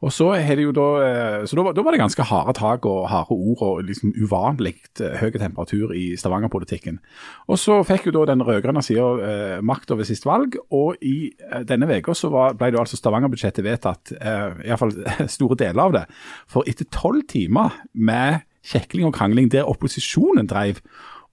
S3: Og så, da, eh, så da, da, var det ganske harde tak og harde ord og liksom uvanlig eh, høy temperatur i Stavanger-politikken. Og Så fikk jo da den rød-grønne sida eh, makta ved sist valg, og i eh, denne uka så var, ble det altså Stavanger-budsjettet vedtatt, eh, iallfall store deler av det. For etter tolv timer med kjekling og krangling der opposisjonen drev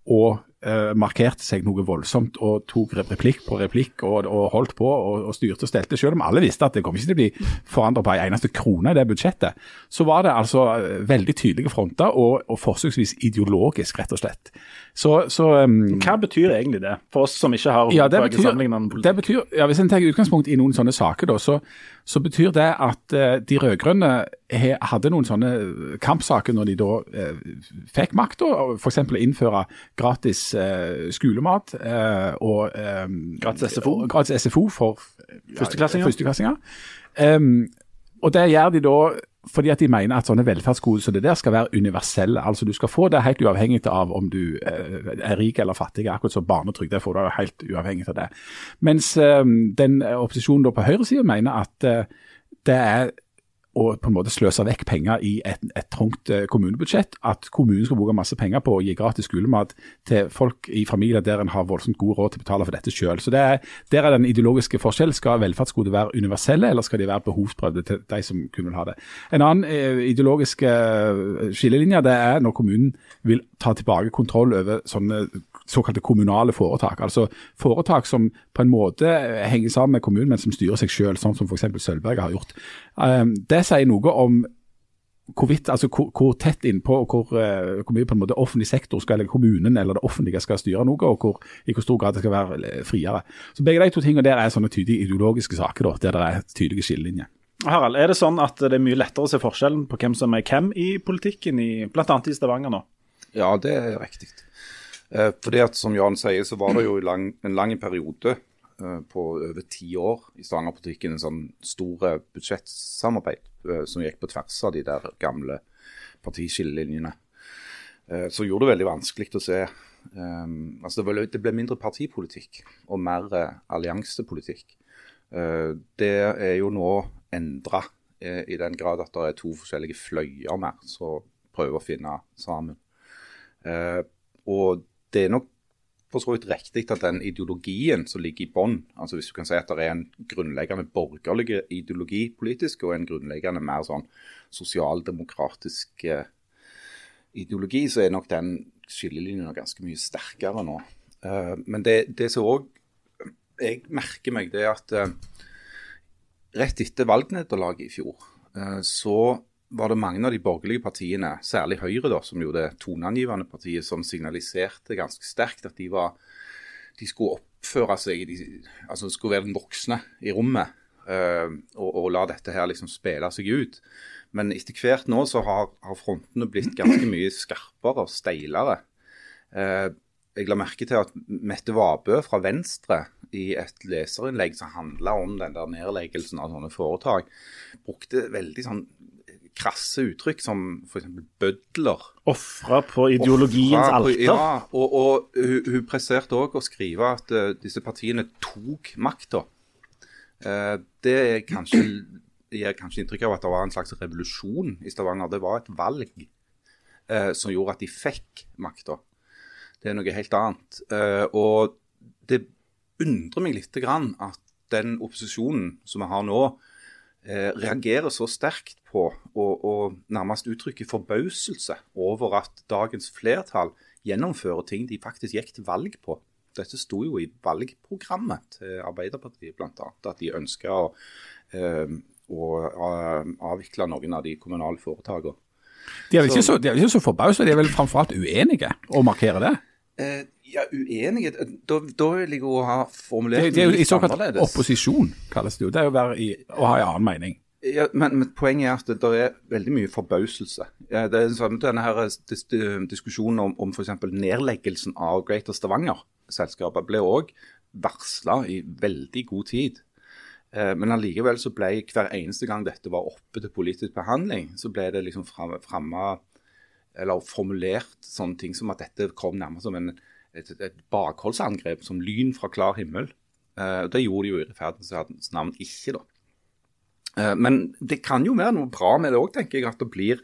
S3: og uh, markerte seg noe voldsomt og tok replikk på replikk og, og holdt på og, og, styrte og stelte, selv om alle visste at det kom ikke til å bli forandret på en eneste krone i det budsjettet, så var det altså eh, veldig tydelige fronter og, og forsøksvis ideologisk, rett og slett. Så, så um,
S2: Hva betyr egentlig det, for oss som ikke har
S3: ja, det betyr, det betyr, ja, Hvis en tar utgangspunkt i noen sånne saker, da, så, så betyr det at uh, de rød-grønne hadde noen sånne kampsaker når de da uh, fikk makta, f.eks. å innføre gratis uh, skolemat og
S2: gratis SFO.
S3: gratis SFO for
S2: førsteklassinger.
S3: førsteklassinger. Um, og det gjør de da fordi at de mener at sånne velferdsgoder som det der skal være universelle. Altså Du skal få det helt uavhengig av om du er rik eller fattig. Akkurat som barnetrygd. Det får du helt uavhengig av det. Mens den opposisjonen da på høyresida mener at det er å på en måte sløse vekk penger i et, et trangt kommunebudsjett. At kommunen skal bruke masse penger på å gi gratis skolemat til folk i familier der en har voldsomt god råd til å betale for dette er, Der er den ideologiske forskjellen. Skal velferdsgoder være universelle, eller skal de være behovsprøvde til de som kunne vil ha det? En annen eh, ideologisk eh, skillelinje det er når kommunen vil ta tilbake kontroll over sånne såkalte kommunale foretak. Altså foretak som på en måte henger sammen med kommunen, men som styrer seg selv, sånn som f.eks. Sølvberget har gjort. Um, det sier noe om hvorvidt, altså hvor, hvor tett innpå og hvor, uh, hvor, mye på en måte offentlig sektor skal, eller kommunen eller det offentlige skal styre noe, og hvor, i hvor stor grad det skal være friere. Så Begge de to tingene der er sånne tydelige ideologiske saker, da, der det er tydelige skillelinjer.
S2: Harald, er det sånn at det er mye lettere å se forskjellen på hvem som er hvem i politikken, i, bl.a. i Stavanger nå?
S4: Ja, det er riktig. Eh, fordi at, Som Jan sier, så var det jo lang, en lang periode eh, på over ti år i Stavanger-politikken en sånn store budsjettsamarbeid eh, som gikk på tvers av de der gamle partiskillelinjene. Eh, som gjorde det veldig vanskelig å se altså det, ble, det, ble, mindre partipolitikk og mer alliansepolitikk. Det er jo nå endra i den grad at det er to forskjellige fløyer mer som prøver å finne sammen. og det er nok for så vidt riktig at den ideologien som ligger i bånn, altså hvis du kan si at det er en grunnleggende borgerlig ideologi politisk, og en grunnleggende mer sånn sosialdemokratisk eh, ideologi, så er nok den skillelinjen ganske mye sterkere nå. Uh, men det, det som òg jeg merker meg, det er at uh, rett etter valgnederlaget i fjor, så var det mange av de borgerlige partiene, særlig Høyre, da, som jo det toneangivende partiet, som signaliserte ganske sterkt at de, var, de skulle oppføre seg de, altså skulle være den voksne i rommet uh, og, og, la dette her liksom spille seg ut. Men etter hvert nå så har, har frontene blitt ganske mye skarpere og steilere. Uh, jeg la merke til at Mette Vabø fra Venstre i et leserinnlegg som handla om den der nedleggelsen av sånne foretak, brukte veldig sånn krasse uttrykk som f.eks. bødler.
S2: Ofre på ideologiens alter.
S4: Ja, og, og hun, hun presserte òg å skrive at uh, disse partiene tok makta. Uh, det kanskje, gir kanskje inntrykk av at det var en slags revolusjon i Stavanger. Det var et valg uh, som gjorde at de fikk makta. Det er noe helt annet. og det undrer meg litt grann at den opposisjonen som vi har nå, eh, reagerer så sterkt på og, og nærmest uttrykker forbauselse over at dagens flertall gjennomfører ting de faktisk gikk til valg på. Dette sto jo i valgprogrammet til Arbeiderpartiet bl.a. At de ønska å, eh, å, avvikle noen av de kommunale foretakene.
S3: De er vel ikke så, så forbausa, de er vel framfor alt uenige å markere det?
S4: Eh, ja, uenighet Da, da vil jeg jo ha formulert
S3: det, det er jo I såkalt opposisjon, kalles det jo. Det er jo å, være i, å ha en annen mening.
S4: Ja, men, men, Poenget er at det, det, er veldig mye forbauselse. Ja, det er sånn, denne her dis, Diskusjonen om, om f.eks. nedleggelsen av Greater Stavanger-selskapet ble òg varsla i veldig god tid. Eh, men allikevel så ble hver eneste gang dette var oppe til politisk behandling, så ble det liksom framme eller formulert sånne ting som at dette kom nærmest som en, et, et bakholdsangrep, som lyn fra klar himmel. Eh, det gjorde de jo i rettferdighetens navn ikke, da. Eh, men det kan jo være noe bra med det òg, tenker jeg. At det blir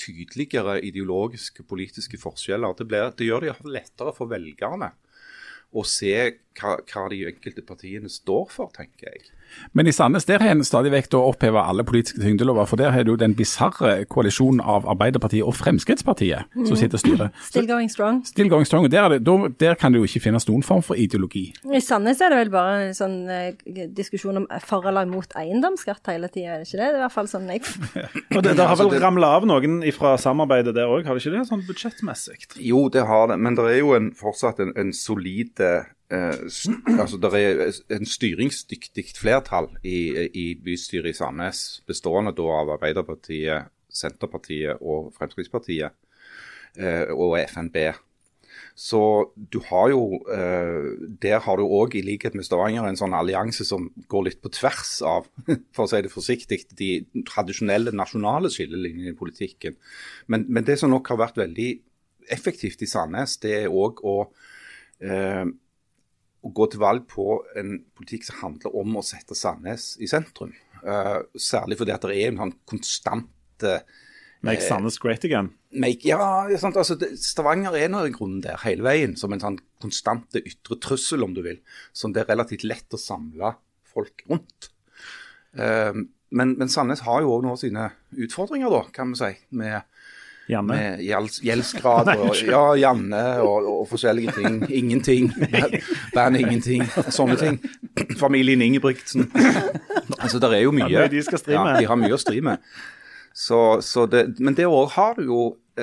S4: tydeligere ideologiske politiske forskjeller. Det, blir, det gjør det lettere for velgerne å se hva, hva de enkelte partiene står for, tenker jeg.
S3: Men i Sandnes der har en stadig vekk oppheva alle politiske tyngdelover. For der har du den bisarre koalisjonen av Arbeiderpartiet og Fremskrittspartiet mm. som sitter og styrer.
S1: Still going strong.
S3: Still going strong. Der, det, der, der, kan det jo ikke finnes noen form for ideologi.
S1: I Sandnes er det vel bare en sånn eh, diskusjon om for eller imot eiendomsskatt hele tida, er det ikke det? Det er i hvert fall sånn jeg
S2: Og det, det har vel ramla av noen fra samarbeidet der òg, har det ikke det? Sånn budsjettmessig?
S4: Jo, det har det. Men det er jo en, fortsatt en, en solid Eh, altså Det er en styringsdyktig flertall i, i bystyret i Sandnes, bestående da av Arbeiderpartiet, Senterpartiet og Fremskrittspartiet eh, og FNB. Så du har jo eh, Der har du òg, i likhet med Stavanger, en sånn allianse som går litt på tvers av, for å si det forsiktig, de tradisjonelle nasjonale skillelinjene i politikken. Men, men, det som nok har vært veldig effektivt i Sandnes, det er òg å eh, å gå til valg på en politikk som handler om å sette Sandnes i sentrum. Uh, særlig fordi at det er en sånn konstant uh,
S2: Make Sandnes great again?
S4: Make, ja, altså, det, Stavanger er nå i grunnen der hele veien, som en sånn konstant ytre trussel, om du vil. Som det er relativt lett å samle folk rundt. Uh, men, men, Sandnes har jo òg nå sine utfordringer, da, kan vi si. med
S2: Janne?
S4: Med gjeldsgrad og ja, Janne og, og, forskjellige ting. Ingenting. Band ingenting. Sånne ting. Familien Ingebrigtsen. Altså, det er jo mye.
S2: Ja, de.
S4: Ja, de har mye å stri med. Så, så det, men det året har du jo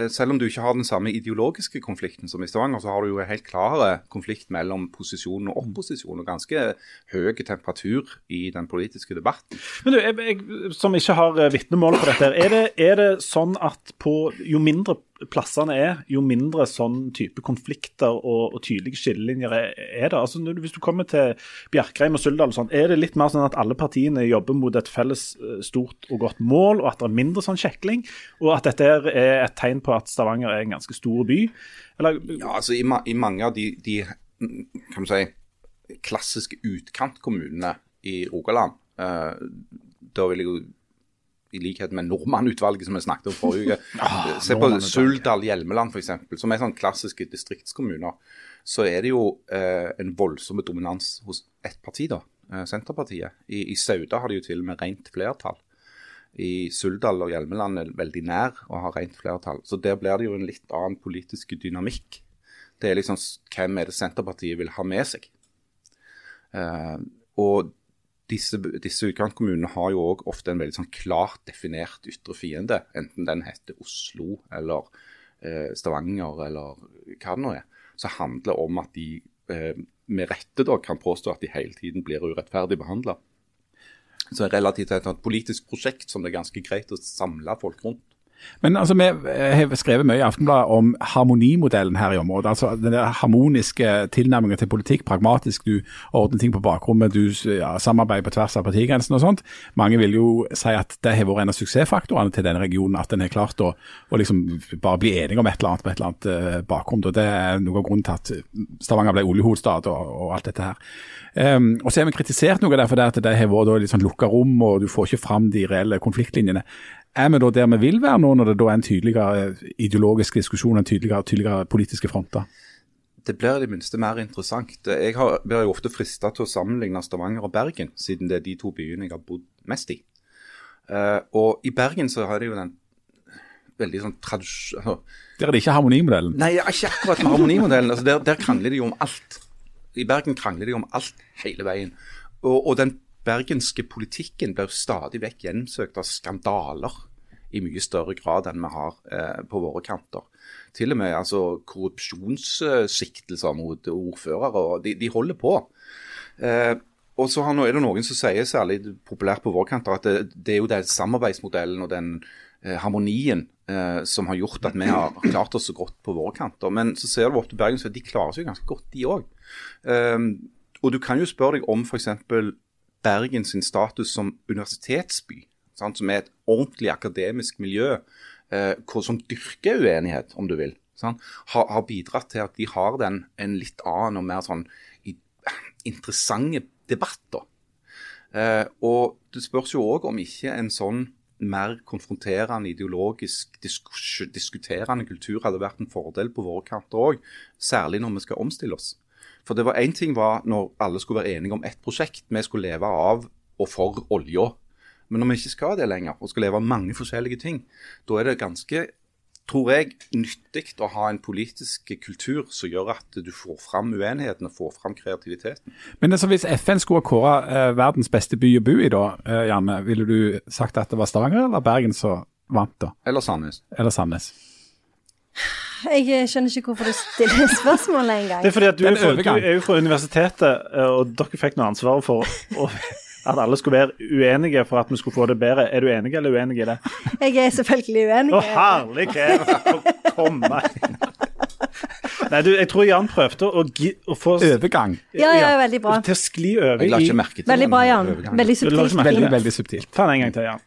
S4: selv om du ikke har den samme ideologiske konflikten som i Stavanger, så har du jo en helt klar konflikt mellom posisjon og opposisjon, og ganske høy temperatur i den politiske debatten.
S2: Men du, jeg, jeg, Som ikke har eh, vitnemål på dette, er det, er det sånn at på, jo mindre plassene er, jo mindre sånn type konflikter og, og tydelige skillelinjer er det. Altså, hvis du kommer til Bjerkreim og Suldal, og sånn, er det litt mer sånn at alle partiene jobber mot et felles eh, stort og godt mål, og at det er mindre sånn kjekling, og at dette er et tegn på at Stavanger er en ganske stor by?
S4: Eller? Ja, altså i, ma i mange av de, de kan man si, klassiske utkantkommunene i Rogaland, uh, da vil jeg jo i likhet med Nordmannutvalget som vi snakket om forrige uke. Ah, Se på Suldal, Hjelmeland f.eks., som er sånne klassiske distriktskommuner. Så er det jo eh, en voldsom dominans hos ett parti, da, eh, Senterpartiet. I, I, Sauda har de jo til og med rent flertall. I Suldal og Hjelmeland er veldig nær å ha rent flertall. Så der blir det jo en litt annen politisk dynamikk. Det er liksom hvem er det Senterpartiet vil ha med seg. Eh, og disse, disse utkantkommunene har jo òg ofte en veldig sånn klart definert ytre fiende. Enten den heter Oslo eller eh, Stavanger eller hva det nå er. Så handler det om at de eh, med rette da kan påstå at de hele tiden blir urettferdig behandla. Så relativt et politisk prosjekt som det er ganske greit å samle folk rundt.
S3: Men altså, Vi har skrevet mye i Aftenbladet om harmonimodellen her i området. altså Den der harmoniske tilnærmingen til politikk, pragmatisk. Du ordner ting på bakrommet, du ja, samarbeider på tvers av partigrensen og sånt. Mange vil jo si at det har vært en av suksessfaktorene til denne regionen. At den har klart å, å liksom bare bli enige om et eller annet på et eller annet uh, bakrom. Det er noe av grunnen til at Stavanger ble oljehovedstad og, og alt dette her. Um, og så har vi kritisert noe derfor det at det har vært litt sånn lukka rom, og du får ikke fram de reelle konfliktlinjene. Er vi da der vi vil være nå, når det da er en tydeligere ideologisk diskusjon, en tydeligere, tydeligere politiske fronter?
S4: Det blir i det minste mer interessant. Jeg har, blir jo ofte frista til å sammenligne Stavanger og Bergen, siden det er de to byene jeg har bodd mest i. Uh, og i Bergen så har de jo den veldig sånn tradisjon...
S3: Der er det ikke harmonimodellen?
S4: Nei, ikke akkurat med harmonimodellen. altså der, der, krangler de jo om alt. I Bergen krangler de om alt hele veien. Og, og den bergenske politikken blir stadig vekk gjensøkt av skandaler i mye større grad enn vi har eh, på våre kanter. Til og med altså, korrupsjonssiktelser mot ordførere. De, de holder på. Eh, og så har, er det noen som sier, særlig populært på vår kant, at det, det er jo den samarbeidsmodellen og den eh, harmonien eh, som har gjort at vi har klart oss så godt på våre kanter. Men så ser du opp til Bergen, så de klarer seg ganske godt, de òg. og du kan jo spørre deg om f.eks. Bergen sin status som universitetsby, sant, som er et ordentlig akademisk miljø eh, som dyrker uenighet, om du vil, sant, har, har bidratt til at de har den en litt annen og mer sånn i, interessante debatter. Eh, og det spørs jo òg om ikke en sånn mer konfronterende, ideologisk diskuterende kultur hadde vært en fordel på våre kanter òg, særlig når vi skal omstille oss. For det var én ting var når alle skulle være enige om ett prosjekt. Vi skulle leve av og for olja. Men når vi ikke skal det lenger, og skal leve av mange forskjellige ting, da er det ganske, tror jeg, nyttig å ha en politisk kultur som gjør at du får fram uenigheten og får fram kreativiteten.
S3: Men altså, hvis FN skulle kåre eh, verdens beste by å bo i, da, eh, Janne, ville du sagt at det var Stavanger eller Bergen som vant, da?
S4: Eller Sandnes.
S3: Eller Sandnes?
S1: Jeg skjønner ikke hvorfor du stiller spørsmålet engang.
S2: Det er fordi at du, er, fra, du er jo fra universitetet, eh, og dere fikk noe ansvar for å, at alle skulle være uenige for at vi skulle få det bedre. Er du enig eller uenig i det?
S1: Jeg er selvfølgelig uenig.
S2: Å, herlighet! Å komme Nei, du, jeg tror Jan prøvde å, gi- å få
S3: Overgang.
S1: Ja, ja, veldig bra.
S2: til å skli over
S4: Jeg la
S2: i
S4: ikke merke til
S1: Veldig bra, Jan. Veldig subtilt.
S3: Veldig, veldig subtilt.
S2: Ta den en gang til, Jan.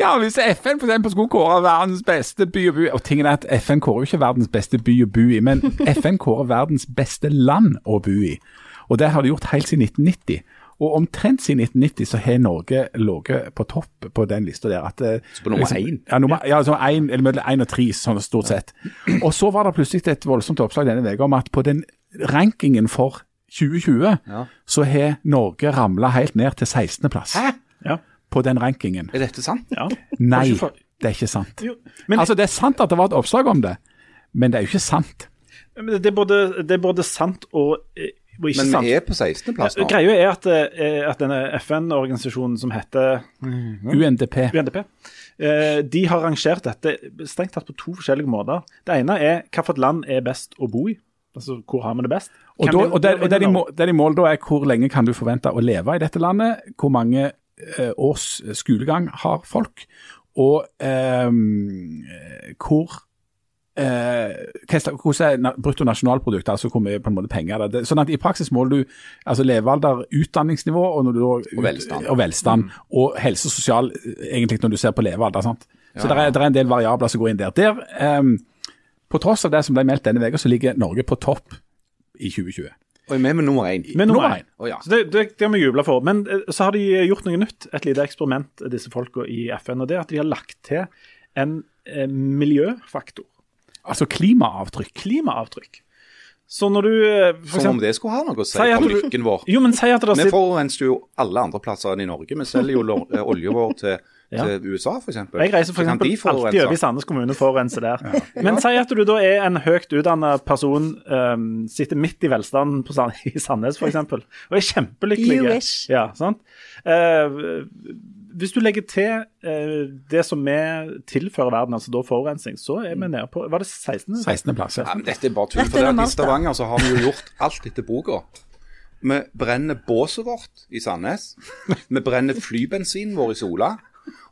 S3: Ja, hvis FN for eksempel skulle kåre verdens beste by å bo i Og tingen er at FN kårer jo ikke verdens beste by å bo i, men FN kårer verdens beste land å bo i. Og det har de gjort helt siden 1990. Og omtrent siden 1990 så har Norge ligget på topp på den lista der. At, eh,
S4: Så på nummer
S3: liksom- Ja, nummer, ja altså en, eller mellom én og tre, sånn stort sett. Og så var det plutselig et voldsomt oppslag denne uka om at på den rankingen for 2020,
S4: Ja.
S3: så har Norge ramla helt ned til 16.-plass.
S2: Ja.
S3: På den rankingen.
S4: Er dette sant?
S2: ja.
S3: Nei, det er ikke sant.
S2: Jo, men
S3: altså, Det er sant at det var et oppslag om det, men det er jo ikke sant.
S2: men det, er både, det er både sant og, eh, og ikke
S4: Men
S2: sant.
S4: vi er på 16.-plass nå.
S2: Greia er at, eh, at denne FN-organisasjonen som heter
S3: UNDP.
S2: UNDP, eh, de har rangert dette strengt tatt på to forskjellige måter. Det ene er hvilket land er best å bo i. Altså hvor har vi det best?
S3: Og, da, og det, og der, de mål, der, de mål, da er hvor lenge kan du forvente å leve i dette landet, hvor mange års skolegang har folk, og ehm, hvor eh, hvordan er bruttonasjonalproduktet, altså hvor mye på en måte penger det er. Sånn at I praksis måler du altså levealder, utdanningsnivå og, du,
S4: Og velstand.
S3: og, velstand, og helse og sosial, eh, egentlig når du ser på levealder. sant? Så det er, er en del variabler som går inn der. Der, um, På tross av det som ble meldt denne uka, så ligger Norge på topp i 2020.
S4: Og vi med nummer én?
S2: Med nummer én.
S4: Oh, ja.
S2: Så det, det, det har vi jubla for. Men eh, så har de gjort noe nytt, et lite eksperiment, disse folka i FN. Og det er at de har lagt til en eh, miljøfaktor.
S3: Altså klimaavtrykk.
S2: Klimaavtrykk. Så når du eh, for
S4: Som om det skulle ha noe å si for lykken vår.
S2: Jo, men si at det
S4: Vi forurenser jo alle andre plasser enn i Norge. Vi selger jo eh, vår til. Til USA, f.eks.
S2: Jeg reiser for eksempel alltid over i Sandnes kommune for å rense der. Men si at du da er en høyt utdanna person, um, sitter midt i velstanden på Sand i Sandnes f.eks., og er kjempelykkelig. Ja, sant? Eh, hvis du legger til uh, det som vi tilfører verden, altså da forurensning, så er vi nede på Var det 16?
S3: 16.-plass.
S4: Ja, men dette er bare tull. For I Stavanger så har vi jo gjort alt etter boka. Vi brenner båset vårt i Sandnes. Vi brenner flybensinen vår i Sola.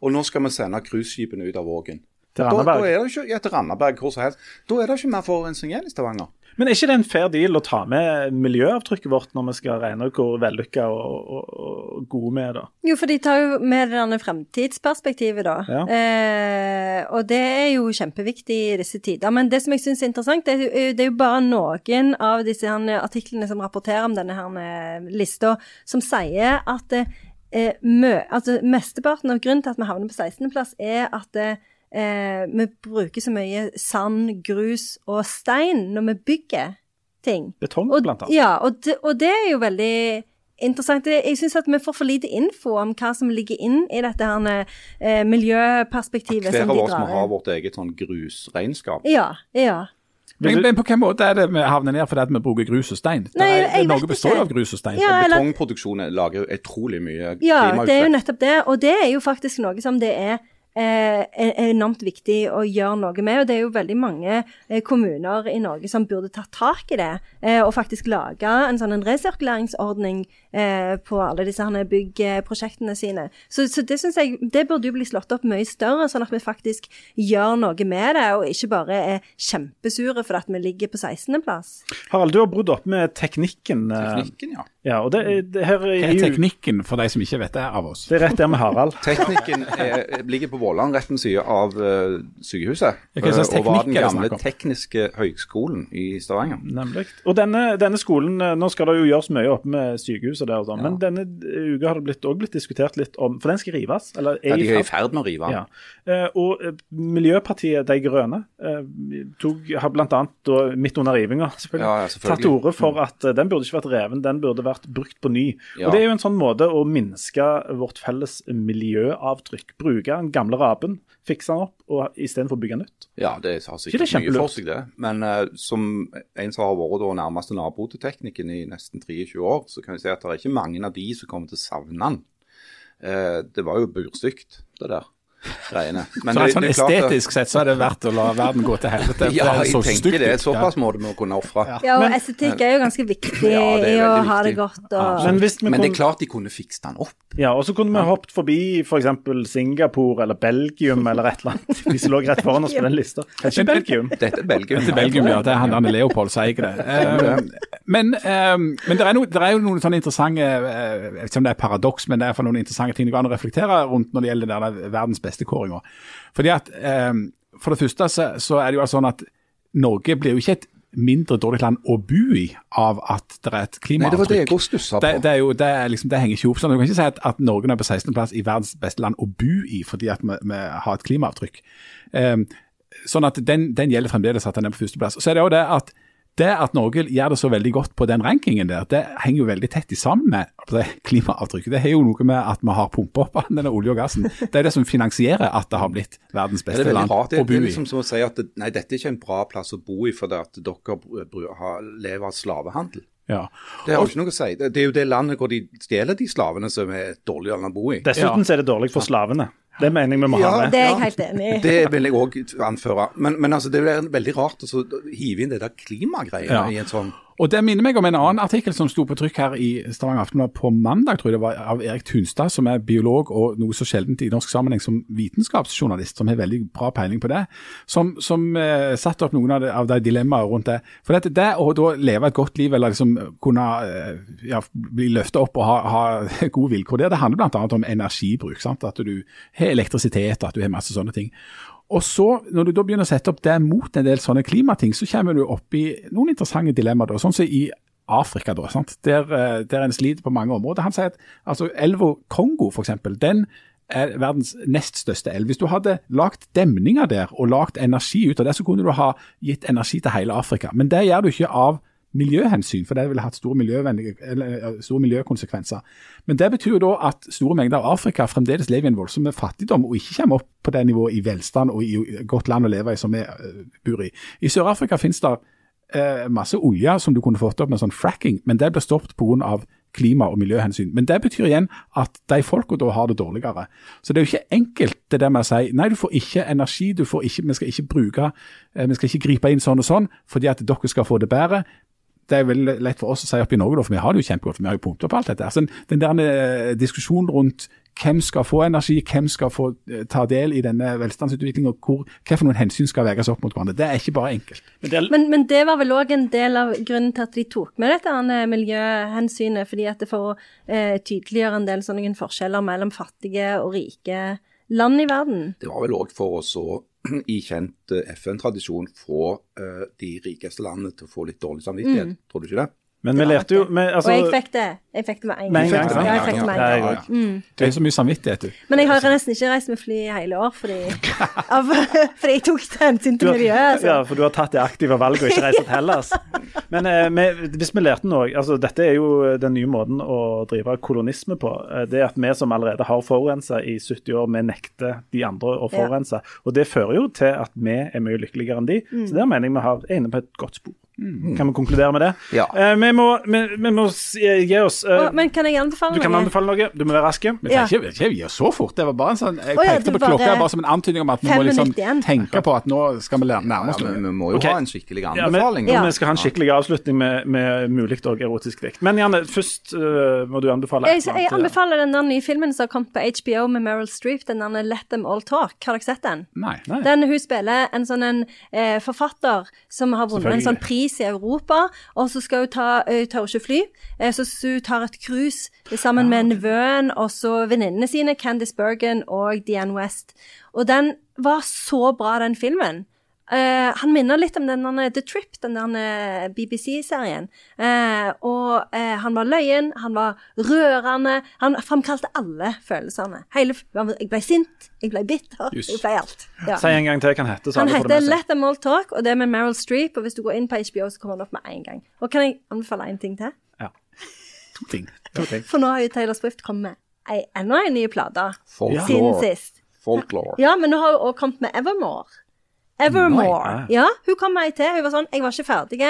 S4: Og nå skal vi sende cruiseskipene ut av Vågen.
S2: Til
S4: Da, da er det ikke, ja, til Randaberg, hvor som helst. Da er det ikke mer forurensning igjen i Stavanger.
S2: Men er ikke det en fair deal å ta med miljøavtrykket vårt når vi skal regne ut hvor vellykka og, og, og gode vi er, da?
S1: Jo, for de tar jo med det fremtidsperspektivet, da.
S2: Ja.
S1: Eh, og det er jo kjempeviktig i disse tider. Men det som jeg syns er interessant, det er, jo- det er jo bare noen av disse artiklene som rapporterer om denne her lista, som sier at eh, mø, altså mesteparten av grunnen til at vi havner på 16.-plass, er at eh, vi bruker så mye sand, grus og stein når vi bygger ting.
S2: Betong,
S1: Og,
S2: blant annet.
S1: ja, og det, og det er jo veldig interessant. Jeg syns at vi får for lite info om hva som ligger inn i dette her eh, miljøperspektivet
S4: Hver av oss må ha vårt eget sånn grusregnskap.
S1: Ja, ja.
S3: Men, men på hvilken måte er det vi havner ned fordi vi bruker grus og stein?
S1: Nei,
S3: er,
S1: jeg
S3: Norge
S1: vet
S3: består
S1: ikke.
S3: av grus og stein.
S1: Ja, eller,
S4: betongproduksjonen lager jo utrolig mye
S1: ja, det er jo nettopp det. Og det er jo faktisk noe som det er eh, er enormt viktig å gjøre noe med. Og det er jo veldig mange eh, kommuner i Norge som burde tatt tak i det, eh, og faktisk lage en sånn en resirkuleringsordning eh, på alle disse her byggprosjektene sine. Så, så det syns jeg det burde jo bli slått opp mye større, sånn at vi faktisk gjør noe med det, og ikke bare er kjempesure for at vi ligger på 16.-plass.
S2: Harald, du har brodd opp med teknikken.
S4: Teknikken, ja.
S2: Ja, og det, det her
S3: Hva
S2: er
S3: teknikken for de som ikke vet det av oss?
S2: Det er rett der med Harald.
S4: Teknikken er, ligger på Våland, rett ved siden av uh, sykehuset.
S3: Ja, hva slags
S4: eh, og var
S3: teknikk
S4: den
S3: er det
S4: gamle
S3: snakk om?
S4: tekniske høgskolen i Stavanger.
S2: Nemlig. Og denne, denne skolen, eh, Nå skal det jo gjøres mye oppe med sykehuset, der og sånn, men denne uka har det blitt, også blitt diskutert litt om For den skal rives? Eller
S4: Ja,
S2: er
S4: de er i
S2: ferd-
S4: med å rive den.
S2: Ja. Eh, og Miljøpartiet De Grønne tok, har bl.a. midt under rivinga selvfølgelig,
S4: Ja, ja, selvfølgelig.
S2: tatt til orde for at eh, den burde ikke vært reven, den burde vært brukt på ny.
S4: Ja.
S2: Og Det er jo en sånn måte å minske vårt felles miljøavtrykk. Bruke den gamle raben, fikse den opp, og istedenfor å bygge nytt.
S4: Ja, det har
S2: sikkert det
S4: mye for seg, det. Men uh, som en som har vært da nærmeste nabo til teknikken i nesten 23 år, så kan vi si at det er ikke mange av de som kommer til å savne den. Uh, det var jo burstygt, det der greiene. Men
S3: Så
S4: det-
S3: sånn
S4: det er klart
S3: estetisk sett så er det verdt å la verden gå til helvete.
S4: Ja,
S3: er
S4: jeg tenker
S3: stygt
S4: det.
S3: et
S4: Såpass må det må kunne ofre.
S3: Ja.
S1: Ja, og
S2: Men-
S1: estetikk er jo ganske viktig
S4: Ja, er
S1: i å ha det godt. Og,
S2: Men, hvis vi
S4: Men det er klart de kunne fikse den opp.
S2: Ja, og så kunne vi hoppet forbi f.eks. Singapore eller Belgium eller et eller annet. De som lå rett foran oss på den lista. Er Ikke Belgium.
S4: Dette er Belgium.
S3: Til Belgium, ja. Det er han Anne Leopold som eier det. Eh, men eh, men det, er no, det er jo noen sånne interessante eh, Jeg vet ikke om det er paradoks, men det er for noen interessante ting det går an å reflektere rundt når det gjelder denne verdens beste-kåringa. Fordi at eh, For det første så, så er det jo sånn at Norge blir jo ikke et mindre dårlig land å bo i av at det er et
S4: Nei, det var det jeg også stussa på.
S3: Det, det, jo, det, liksom, det henger ikke opp sånn. Du kan ikke si at, at Norge er på 16.-plass i verdens beste land å bo i fordi at vi, vi har et klimaavtrykk. Um, sånn at den, den gjelder fremdeles at den er på førsteplass. Så er det jo det at det at Norge gjør det så veldig godt på den rankingen der, det henger jo veldig tett i sammen med det klimaavtrykket. Det har jo noe med at vi har pumpet opp denne olje og gassen. Det er det som finansierer at det har blitt verdens beste
S4: land å
S3: land
S4: i. Det,
S3: å bo
S4: det er liksom som å si at det, nei, dette er ikke en bra plass å bo i fordi at dere lever av slavehandel.
S3: Ja.
S4: Det har jo ikke noe å si. Det, er jo det landet hvor de stjeler de slavene som er dårligere dårlig å bo i.
S2: Dessuten ja. er det dårlig for slavene. Det mener jeg vi må ha med.
S1: det er jeg helt enig i.
S4: Det vil jeg òg anføre. Men, men altså, det er veldig rart å så hive inn det der klimagreiene
S3: Ja.
S4: i en sånn
S3: Og Det minner meg om en annen artikkel som sto på trykk her i Stavanger Aftenblad på mandag, tror jeg det var, av Erik Tunstad, som er biolog og noe så sjeldent i norsk sammenheng som vitenskapsjournalist, som har veldig bra peiling på det, som, som eh, satte opp noen av de, av de dilemmaene rundt det. For dette, det å da leve et godt liv, eller liksom kunne eh, ja, bli løftet opp og ha, ha gode vilkår der, det handler bl.a. om energibruk. sant? At du har elektrisitet, at du har masse sånne ting. Og så, Når du da begynner å sette opp det mot en del sånne klimating, så kommer du opp i noen interessante dilemmaer. Sånn som i Afrika, da? Der, eh, der en sliter på mange områder. Han sier at altså, elva Kongo, eksempel, den er verdens nest største elv. Hvis du hadde lagt demninger der og lagt energi ut av det, så kunne du ha gitt energi til hele Afrika. Men det gjør du ikke av miljøhensyn, for det ville hatt store, store miljøkonsekvenser. Men det betyr jo da at store mengder av Afrika fremdeles lever i en voldsom fattigdom, og ikke kommer opp på det nivået i velstand og i godt land å leve i som vi eh, bor i. I Sør-Afrika finnes det eh, masse olje som du kunne fått opp med sånn fracking, men det blir stoppet pga. klima- og miljøhensyn. Men det betyr igjen at de folka da har det dårligere. Så det er jo ikke enkelt det der med å si nei, du får ikke energi, du får ikke, vi skal ikke bruke, eh, vi skal ikke gripe inn sånn og sånn fordi at dere skal få det bedre det er veldig lett for oss å si oppe i Norge, da, for vi har det jo kjempegodt, for vi har jo punkter på alt dette. Altså, den der eh, diskusjonen rundt hvem skal få energi, hvem skal få eh, ta del i denne velstandsutviklingen, og hvor, hva for noen hensyn skal veies opp mot hverandre, det er ikke bare enkelt.
S2: Men det er,
S1: Men, men det var vel òg en del av grunnen til at de tok med dette miljøhensynet. fordi at det får eh, tydeliggjøre en del sånne forskjeller mellom fattige og rike land i verden.
S4: Det var vel òg for oss å i kjent eh, FN-tradisjon få eh, de rikeste landene til å få litt dårlig samvittighet. Tror du ikke det?
S2: Men vi lærte jo vi, altså,
S1: og jeg fikk det. Jeg fikk det med en
S2: Med en
S1: gang. Ja, jeg fikk det med
S2: ja,
S1: en
S2: ja,
S1: gang.
S2: ja.
S1: Mm.
S3: Det er så mye samvittighet, du.
S1: Men jeg har nesten ikke reist med fly i hele år, fordi, av, fordi jeg tok hensyn til miljøet. Altså.
S2: ja, for du har tatt det aktive valget og ikke reist til Hellas. Men eh, vi, hvis vi lærte noe altså Dette er jo den nye måten å drive kolonisme på. Eh, Det at vi som allerede har forurensa i 70 år, vi nekter de andre å forurense. Og det fører jo til at vi er mye lykkeligere enn de. Så der mener jeg vi har, er inne på et godt spor. Kan vi konkludere med det?
S4: Ja.
S2: Eh, vi, må, vi, vi må eh, gi oss eh,
S1: oh, men kan jeg anbefale noe?
S2: Du kan anbefale noe. Du må være rask.
S3: Vi
S1: Ja.
S3: trenger ikke, gi gjøre så fort. Det var bare en sånn, Jeg
S1: oh, ja,
S3: pekte på klokka
S1: bare-
S3: som en antydning om at vi må liksom tenke på at nå skal vi nærme oss noe.
S4: vi må jo
S2: okay.
S4: ha en skikkelig anbefaling.
S1: Ja.
S2: Vi skal ha en skikkelig avslutning med, med mulig og erotisk dikt. Men Janne, først uh, må du anbefale
S1: Jeg, jeg anbefaler den der nye filmen som har kommet på HBO med Meryl Streep, den der Let Them All Talk. Har dere sett den?
S3: Nei.
S1: Den Hun spiller en sånn en, eh, forfatter som har vunnet en sånn pris i Europa, og så skal hun ta Hun tør ikke fly, eh, så så hun tar et cruise sammen med nevøen og så venninnene sine, Candice Bergen og Dianne West. Og den var så bra, den filmen. Eh, han minner litt om den The Trip, den der BBC-serien. Uh, og uh, han var løyen, han var rørende. Han framkalte alle følelsene. Hele, jeg ble sint, jeg ble bitter,
S3: Just.
S1: jeg ble alt. Ja.
S2: Si en gang til hva han heter.
S1: Han heter. Let Them All Talk, og det er med Meryl Streep. Og hvis du går inn på HBO, så kommer han opp med en gang. Og kan jeg anbefale en ting til?
S3: To ting.
S1: For nå har jo Taylor Swift kommet med enda en ny plate siden
S4: Folklore.
S1: sist.
S4: Folklore.
S1: Ja, men nå har hun også kommet med Evermore. Evermore.
S2: Nei.
S1: Ja, hun kom med ei til. Hun var sånn Jeg var ikke ferdig.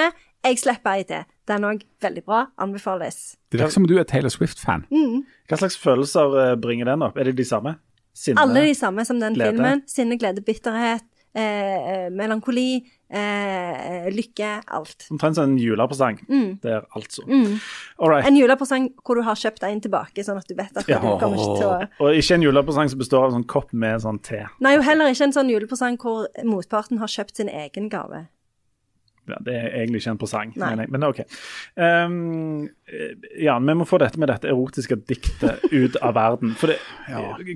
S1: Jeg slipper ei til. Den òg veldig bra. Anbefales.
S3: Det virker som du er Taylor Swift-fan.
S1: Mm.
S2: Hva slags følelser eh, bringer den opp? Er det de samme? Sinne?
S1: Alle de samme som den
S2: glede.
S1: filmen. Sinne, glede, bitterhet, eh, eh, melankoli, eh, lykke, alt.
S2: Omtrent som en julepresang der, altså.
S1: Mm.
S2: All right.
S1: En julepresang hvor du har kjøpt en tilbake, sånn at du vet at
S2: Ja.
S1: du kommer ikke til å
S2: Og ikke en julepresang som består av en sånn kopp med sånn te.
S1: Nei, og heller ikke en sånn julepresang hvor motparten har kjøpt sin egen gave.
S2: Ja, det er egentlig ikke en presang, mener jeg. Men OK. Um, eh, Jan, vi må få dette med dette erotiske diktet ut av verden. For det,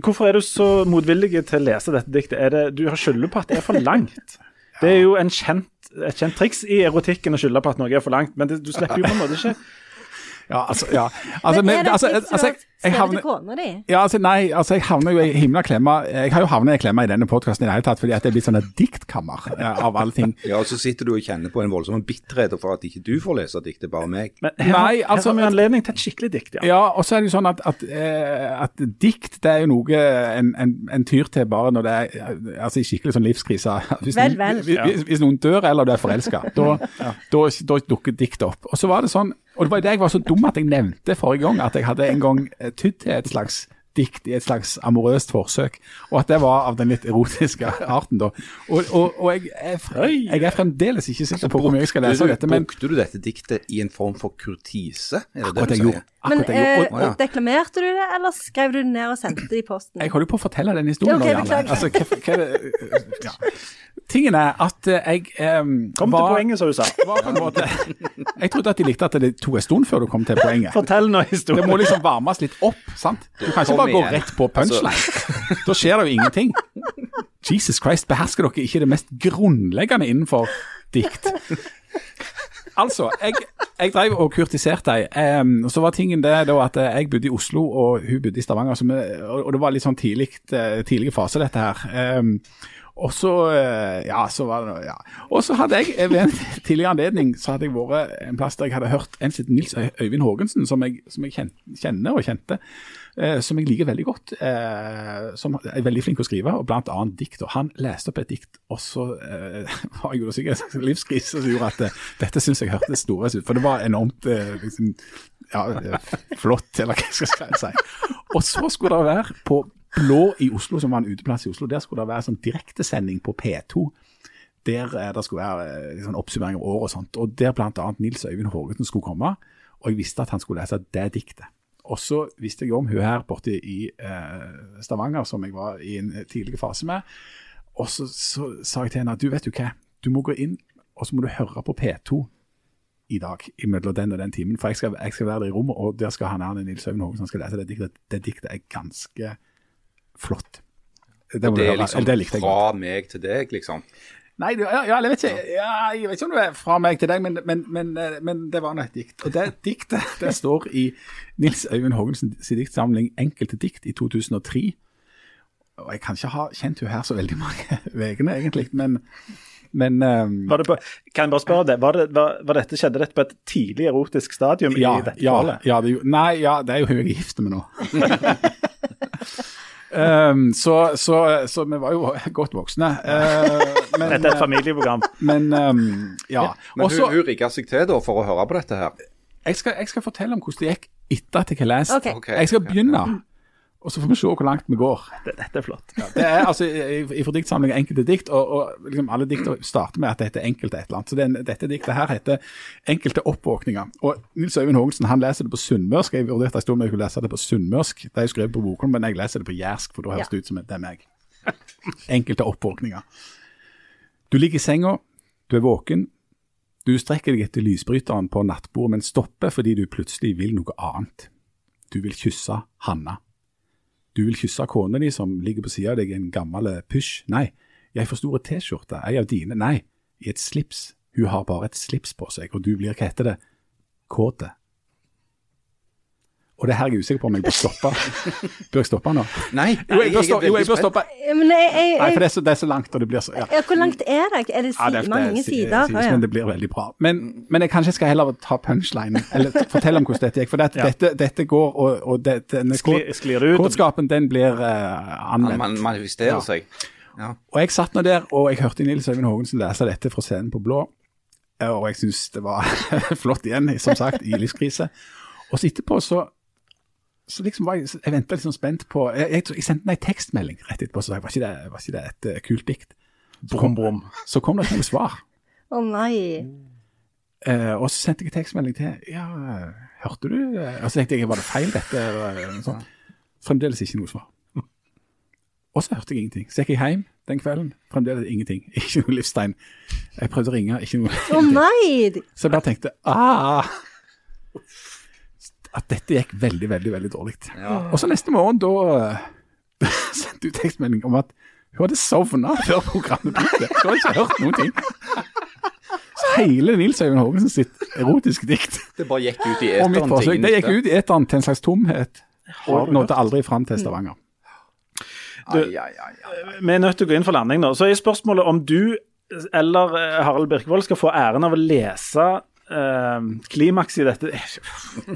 S2: Hvorfor er du så motvillig til å lese dette diktet? Er det, du har skylda på at det er for langt. Det er jo en kjent, et kjent triks i erotikken å skylde på at noe er for langt, men det, du slipper jo på en måte ikke
S3: Ja, altså, ja. altså,
S1: Men er det
S3: altså,
S1: et dikt
S3: altså, jeg, havner
S1: til kona di?
S3: ja, altså, nei, altså, jeg havner jo i himla klemma. Jeg har jo havnet i klemma i denne podkasten i det hele tatt, fordi at det er blitt sånn et diktkammer eh, av alle ting.
S4: Ja, og så sitter du og kjenner på en voldsom bitterhet for at ikke du får lese diktet, bare meg.
S2: Men her,
S3: Nei,
S2: her
S3: altså-
S2: har vi anledning til et skikkelig dikt, ja.
S3: Ja, og så er det jo sånn at, at, eh, at dikt det er jo noe en, en, en tyr til bare når det er altså i skikkelig sånn livskrise. Hvis,
S1: Vel, vel.
S3: Hvis, hvis, hvis noen dør eller du er forelska, da, da, da dukker dikt opp. Og så var det sånn, og det var det jeg var så dum at jeg nevnte forrige gang, at jeg hadde en gang eh, tydd til et slags dikt i et slags amorøst forsøk, og at det var av den litt erotiske arten da. Og, og, og jeg, er, jeg er fremdeles ikke sikker på hvor mye jeg skal lese av dette, men
S4: Brukte du dette diktet i en form for kurtise? Er det
S3: akkurat
S4: det du sier?
S1: Men eh,
S3: gjorde.
S4: Ja.
S1: deklamerte du det, eller skrev du det ned og sendte det i posten?
S3: Jeg holder jo på å fortelle den historien
S1: Ok,
S3: nå, Janne. Altså, hva, hva ja. Tingen er at eh, jeg um,
S2: Kom til poenget, som du sa.
S3: var på en måte Jeg trodde at de likte at det tok en stund før du kom til poenget.
S2: Fortell nå
S3: Det må liksom varmes litt opp, sant? Du kan ikke bare gå rett på punchline. Da skjer det jo ingenting. Jesus Christ, behersker dere ikke det mest grunnleggende innenfor dikt? Altså, jeg, jeg drev og kurtiserte ei. Um, så var tingen det at eh, jeg bodde i Oslo, og hun bodde i Stavanger. Vi, og, det var litt sånn tidlig, eh, tidlig fase, dette her. Um, og så eh, Ja, så var det ja. Og så hadde jeg ved en tidligere anledning så hadde jeg vært en plass der jeg hadde hørt en sitt Nils Øyvind Haagensen, som som jeg kjenner og kjente. Eh, som jeg liker veldig godt. eh, som er veldig flink til å skrive, og annet dikt. Og han leste opp et dikt, og så eh, var jeg jo sikkert en slags livskrise som gjorde at eh, dette syns jeg hørtes storest ut. For det var enormt eh, liksom, ja, eh, flott, eller hva skal jeg si. Og så skulle det være på Blå i Oslo, som var en uteplass i Oslo, der skulle det være sånn direktesending på P2. Der eh, det skulle være sånn oppsummering av året og sånt. Og der annet Nils Øyvind Hågensen skulle komme. Og jeg visste at han skulle lese det diktet. Og så visste jeg om hun her borte i eh, Stavanger, som jeg var i en tidlig fase med. Og så, så sa jeg til henne at du vet du hva, du må gå inn og så må du høre på P2 i dag, imellom den og den timen. For jeg skal, jeg skal være der i rommet, og der skal han Erne Nils Øyvind Hågensen skal lese det diktet. Det diktet er ganske flott. Det,
S4: Det er liksom
S3: det likte jeg godt.
S4: fra meg til deg, liksom.
S3: Nei, du, ja, jeg, vet ikke, ja, jeg vet ikke om det er fra meg til deg, men, men, men, eh, men det var nå et dikt. Og det diktet det står i Nils Øyvind Haagensen diktsamling 'Enkelte dikt' i 2003. Og jeg kan ikke ha kjent hun her så veldig mange ukene, egentlig, men, men um,
S2: Var det på, kan jeg bare spørre deg, var det, var, var dette, Skjedde dette på et tidlig erotisk stadium
S3: ja,
S2: i dette
S3: ja,
S2: forholdet?
S3: ja, det, nei, ja, det er jo hun jeg er gift med nå. Um, så, så, så vi var jo godt voksne. Uh, men,
S2: Dette er et familieprogram.
S3: men um, ja.
S4: Men hun, hun rigga seg til da for å høre på dette her.
S3: jeg, skal, jeg skal fortelle om hvordan det gikk etter at jeg har lest.
S1: Okay.
S4: Okay,
S3: Jeg skal begynne, og så får vi se hvor langt vi går.
S2: Dette er flott.
S3: Det er altså i, i for diktsamling enkelte dikt, og, og liksom alle dikter starter med at det heter enkelte et eller annet. Så den, dette diktet her heter Enkelte oppvåkninger. Og Nils Øyvind Haagensen han leser det på sunnmørsk. Jeg vurderte en stund om jeg kunne lese det på sunnmørsk. Det er jo skrevet på Bokholm, men jeg leser det på jærsk, for da høres det ut som det er meg. Enkelte oppvåkninger. Du ligger i senga, du er våken. Du strekker deg etter lysbryteren på nattbordet, men stopper fordi du plutselig vil noe annet. Du vil kysse Hanna. Du vil kysse kona di som ligger på sida av deg i en gammel pysj. Nei, i ei for stor T-skjorte, ei av dine. Nei, i et slips. Hun har bare et slips på seg, og du blir, hva heter det, kåte. Og det her er jeg usikker på om jeg bør stoppe. Bør jeg stoppe nå?
S4: Nei,
S3: Jo, jeg bør, stoppe. jo, jeg bør stoppe.
S1: Men jeg, jeg,
S3: Nei, for det er så, det er så langt, og det blir så ja.
S1: ja, Hvor langt er det? Er det si,
S3: Ja, det er-
S1: mange sider?
S3: sies,
S1: Å, ja.
S3: Men det blir veldig bra. Men, men jeg kanskje skal heller ta punchline, eller fortelle om hvordan dette gikk. For det,
S2: Ja.
S3: dette, dette går, og, og det, denne
S2: Sklir, sklir ut?
S3: kortskapen, den blir uh, anvendt.
S4: man manifesterer
S3: Ja.
S4: seg. Ja.
S3: Og jeg satt nå der, og jeg hørte Nils Øyvind Haagensen lese dette fra scenen på Blå. Eh, Og jeg syns det var flott igjen, som sagt, i livskrise. Og så etterpå så så liksom var jeg, jeg venta liksom spent på Jeg, jeg, jeg sendte meg tekstmelding rett etterpå, så jeg, var, ikke det, var ikke det et uh, kult dikt? Så kom,
S2: Brum, brum.
S3: så kom det ikke noe svar.
S1: Å nei.
S3: Uh, og så sendte jeg tekstmelding til Ja, hørte du Og så tenkte jeg, var det feil dette? Eller noe sånt. Fremdeles ikke noe svar. Og så hørte jeg ingenting. Så gikk jeg hjem den kvelden. Fremdeles ingenting. Ikke noe livstegn. Jeg prøvde å ringe, ikke noe.
S1: Å nei!
S3: Så jeg bare tenkte ah, At dette gikk veldig, veldig veldig dårlig. Og så neste morgen, da sendte hun tekstmelding om at hun hadde sovna før programmet begynte. Hun hadde ikke hørt noen ting. Så hele Nils Øyvind Haagensen sitt erotiske dikt
S4: Det bare gikk ut i eteren.
S3: forsøk, det gikk ut i eteren til en slags tomhet, og
S2: du
S3: nådde aldri fram til Stavanger.
S4: Ai, ai, ai, ai.
S2: Vi er nødt til å gå inn for landing nå. Så er spørsmålet om du eller eh, Harald Birkevold skal få æren av å lese eh, klimaks i dette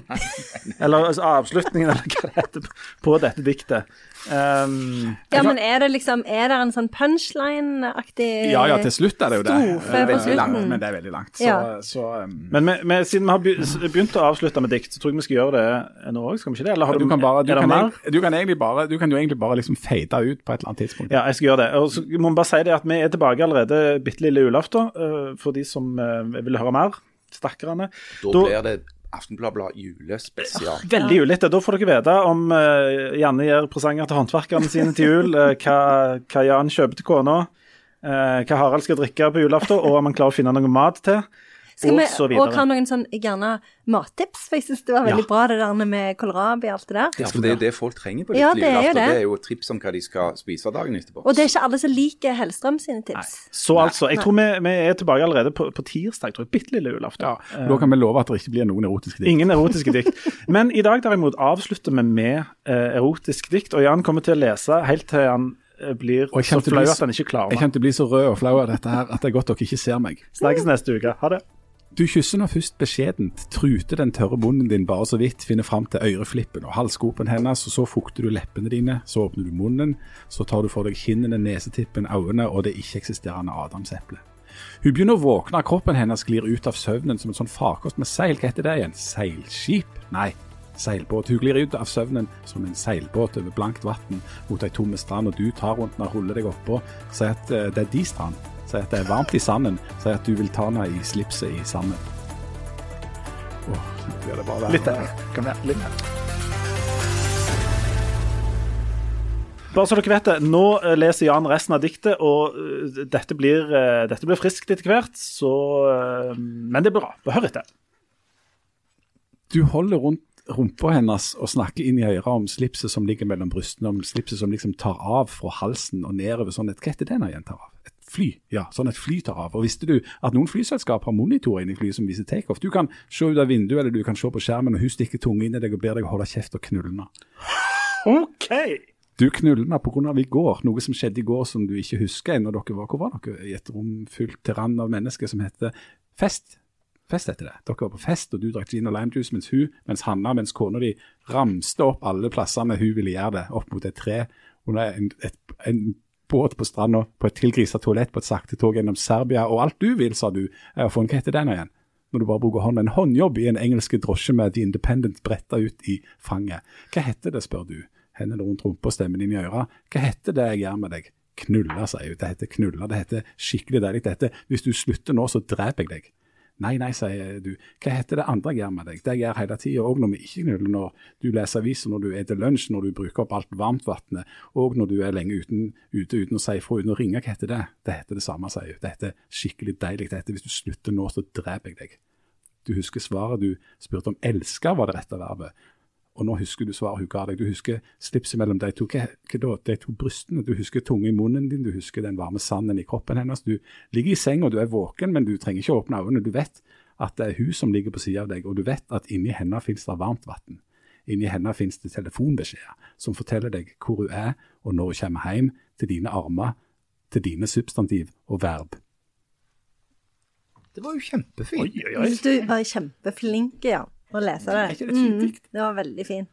S2: Eller altså, avslutningen, eller hva det heter, på dette diktet. Um,
S1: Ja, men er det liksom Er det en sånn punchline-aktig
S3: Ja, ja, til slutt er det jo det. Det er
S1: på
S3: veldig langt, men det er veldig langt. Så,
S1: Ja.
S3: så um,
S2: men vi, vi, siden vi har begynt å avslutte med dikt, så tror jeg vi skal gjøre det nå òg. Skal vi ikke det? Eller har du,
S3: du kan, bare, du, kan, jeg, du, kan egentlig bare, du kan jo egentlig bare liksom fade ut på et eller annet tidspunkt.
S2: Ja, jeg skal gjøre det. Og så må vi bare si det at vi er tilbake allerede bitte lille julaften, uh, for de som uh, vil høre mer. Stakkarene.
S4: Da
S2: Da-
S4: blir det Aftenbladet julespesial.
S2: Veldig julete. Da får dere vite om uh, Janne gir presanger til håndverkerne sine til jul, uh, hva, hva Jan kjøper til kona, uh, hva Harald skal drikke på julaften, og om han klarer å finne noe mat til,
S1: Skal
S2: og
S1: vi
S2: så
S1: og
S2: videre.
S1: ha noen sånn gjerne mattips? For jeg syns det var veldig
S2: Ja.
S1: bra det der med kålrabi og alt det der.
S4: Ja, for det er jo det folk trenger på
S1: Ja,
S4: dette
S1: det er jo
S4: julaften.
S1: det.
S4: Det er jo trips tips om hva de skal spise dagen etterpå.
S1: Og det er ikke alle som liker Hellstrøm sine tips. Nei.
S2: Så altså, jeg tror vi, vi er tilbake allerede på, på tirsdag, tror jeg. Bitte lille julaften.
S3: Ja, da kan vi love at det ikke blir noen erotiske dikt.
S2: Ingen erotiske dikt. Men i dag derimot avslutter vi med uh, erotisk dikt, og Jan kommer til å lese helt til han eh, blir
S3: Og jeg
S2: så flau
S3: bli
S2: at han ikke klarer
S3: Jeg kommer til å bli så rød og flau av dette her at det er godt dere ikke ser meg.
S2: Snakkes neste uke. Ha det.
S3: Du kysser nå først beskjedent, truter den tørre munnen din bare så vidt, finner fram til øreflippen og halsgropen hennes, og så fukter du leppene dine, så åpner du munnen, så tar du for deg kinnene, nesetippen, øynene og det ikke-eksisterende adamseplet. Hun begynner å våkne, kroppen hennes glir ut av søvnen som en sånn farkost med seil, hva heter det igjen? Seilskip? Nei, seilbåt. Hun glir ut av søvnen som en seilbåt over blankt vann mot ei tomme strand, og du tar rundt den og ruller deg oppå, sier at eh, det er de strand, sier at det er varmt i sanden, sier at du vil ta henne i slipset i sanden. Oh, så blir det bare
S2: Litt der. Kom her. Litt her. Bare så dere vet det, nå eh, leser Jan resten av diktet, og eh, dette blir, eh, dette blir friskt etter hvert, så Men det blir bra. Hør etter.
S3: Du holder rundt rumpa hennes og snakker inn i øret om slipset som ligger mellom brystene, om slipset som liksom tar av fra halsen og nedover sånn Hva heter det når en tar av? Fly, ja. Sånn et fly tar av. Og visste du at noen flyselskap har monitorer inni flyet som viser takeoff? Du kan se ut av vinduet, eller du kan se på skjermen, og hun stikker tunga inn i deg og ber deg holde kjeft og knullene.
S2: OK!
S3: Du knullene pga. i går, noe som skjedde i går som du ikke husker ennå dere var. Hvor var dere? I et rom fylt til rand av mennesker som heter Fest. Fest heter det. Dere var på fest, og du drakk gin og lime juice, mens hun, mens Hanna, mens kona di ramste opp alle plassene hun ville gjøre det, opp mot et tre, under en, et, en båt på stranda, på et tilgrisa toalett på et sakte tog gjennom Serbia, og alt du vil, sa du, er å få en Hva heter den igjen? Når du bare bruker hånden. En håndjobb i en engelsk drosje med The Independent bretta ut i fanget. Hva heter det, spør du. Hendene rundt rumpa og stemmen din i øra. Hva heter det jeg gjør med deg? Knulla, sier hun. Det heter knulla. Det heter skikkelig deilig. Det heter hvis du slutter nå, så dreper jeg deg. Nei, nei, sier du. Hva heter det andre jeg gjør med deg? Det jeg gjør hele tida, òg når vi ikke knuller, når du leser aviser, når du spiser lunsj, når du bruker opp alt varmtvannet, og når du er lenge uten, ute uten å si ifra, uten å ringe. Hva heter det? Det heter det samme, sier hun. Det heter skikkelig deilig. Det heter hvis du slutter nå, så dreper jeg deg. Du husker svaret du spurte om elsker var det rette verbet. Og nå husker du svaret hun ga deg. Du husker slipset mellom de to hva, hva? De to brystene. Du husker tunge i munnen din, du husker den varme sanden i kroppen hennes. Du ligger i senga, du er våken, men du trenger ikke åpne øynene. Du vet at det er hun som ligger på siden av deg, og du vet at inni henne finnes det varmt vann. Inni henne finnes det telefonbeskjeder som forteller deg hvor hun er, og når hun kommer hjem, til dine armer, til dine substantiv og verb.
S4: Det var jo kjempefint.
S2: Oi, oi, oi.
S1: du var kjempeflink ja, å lese det.
S3: Er ikke det fint
S1: Mm, det var veldig fint.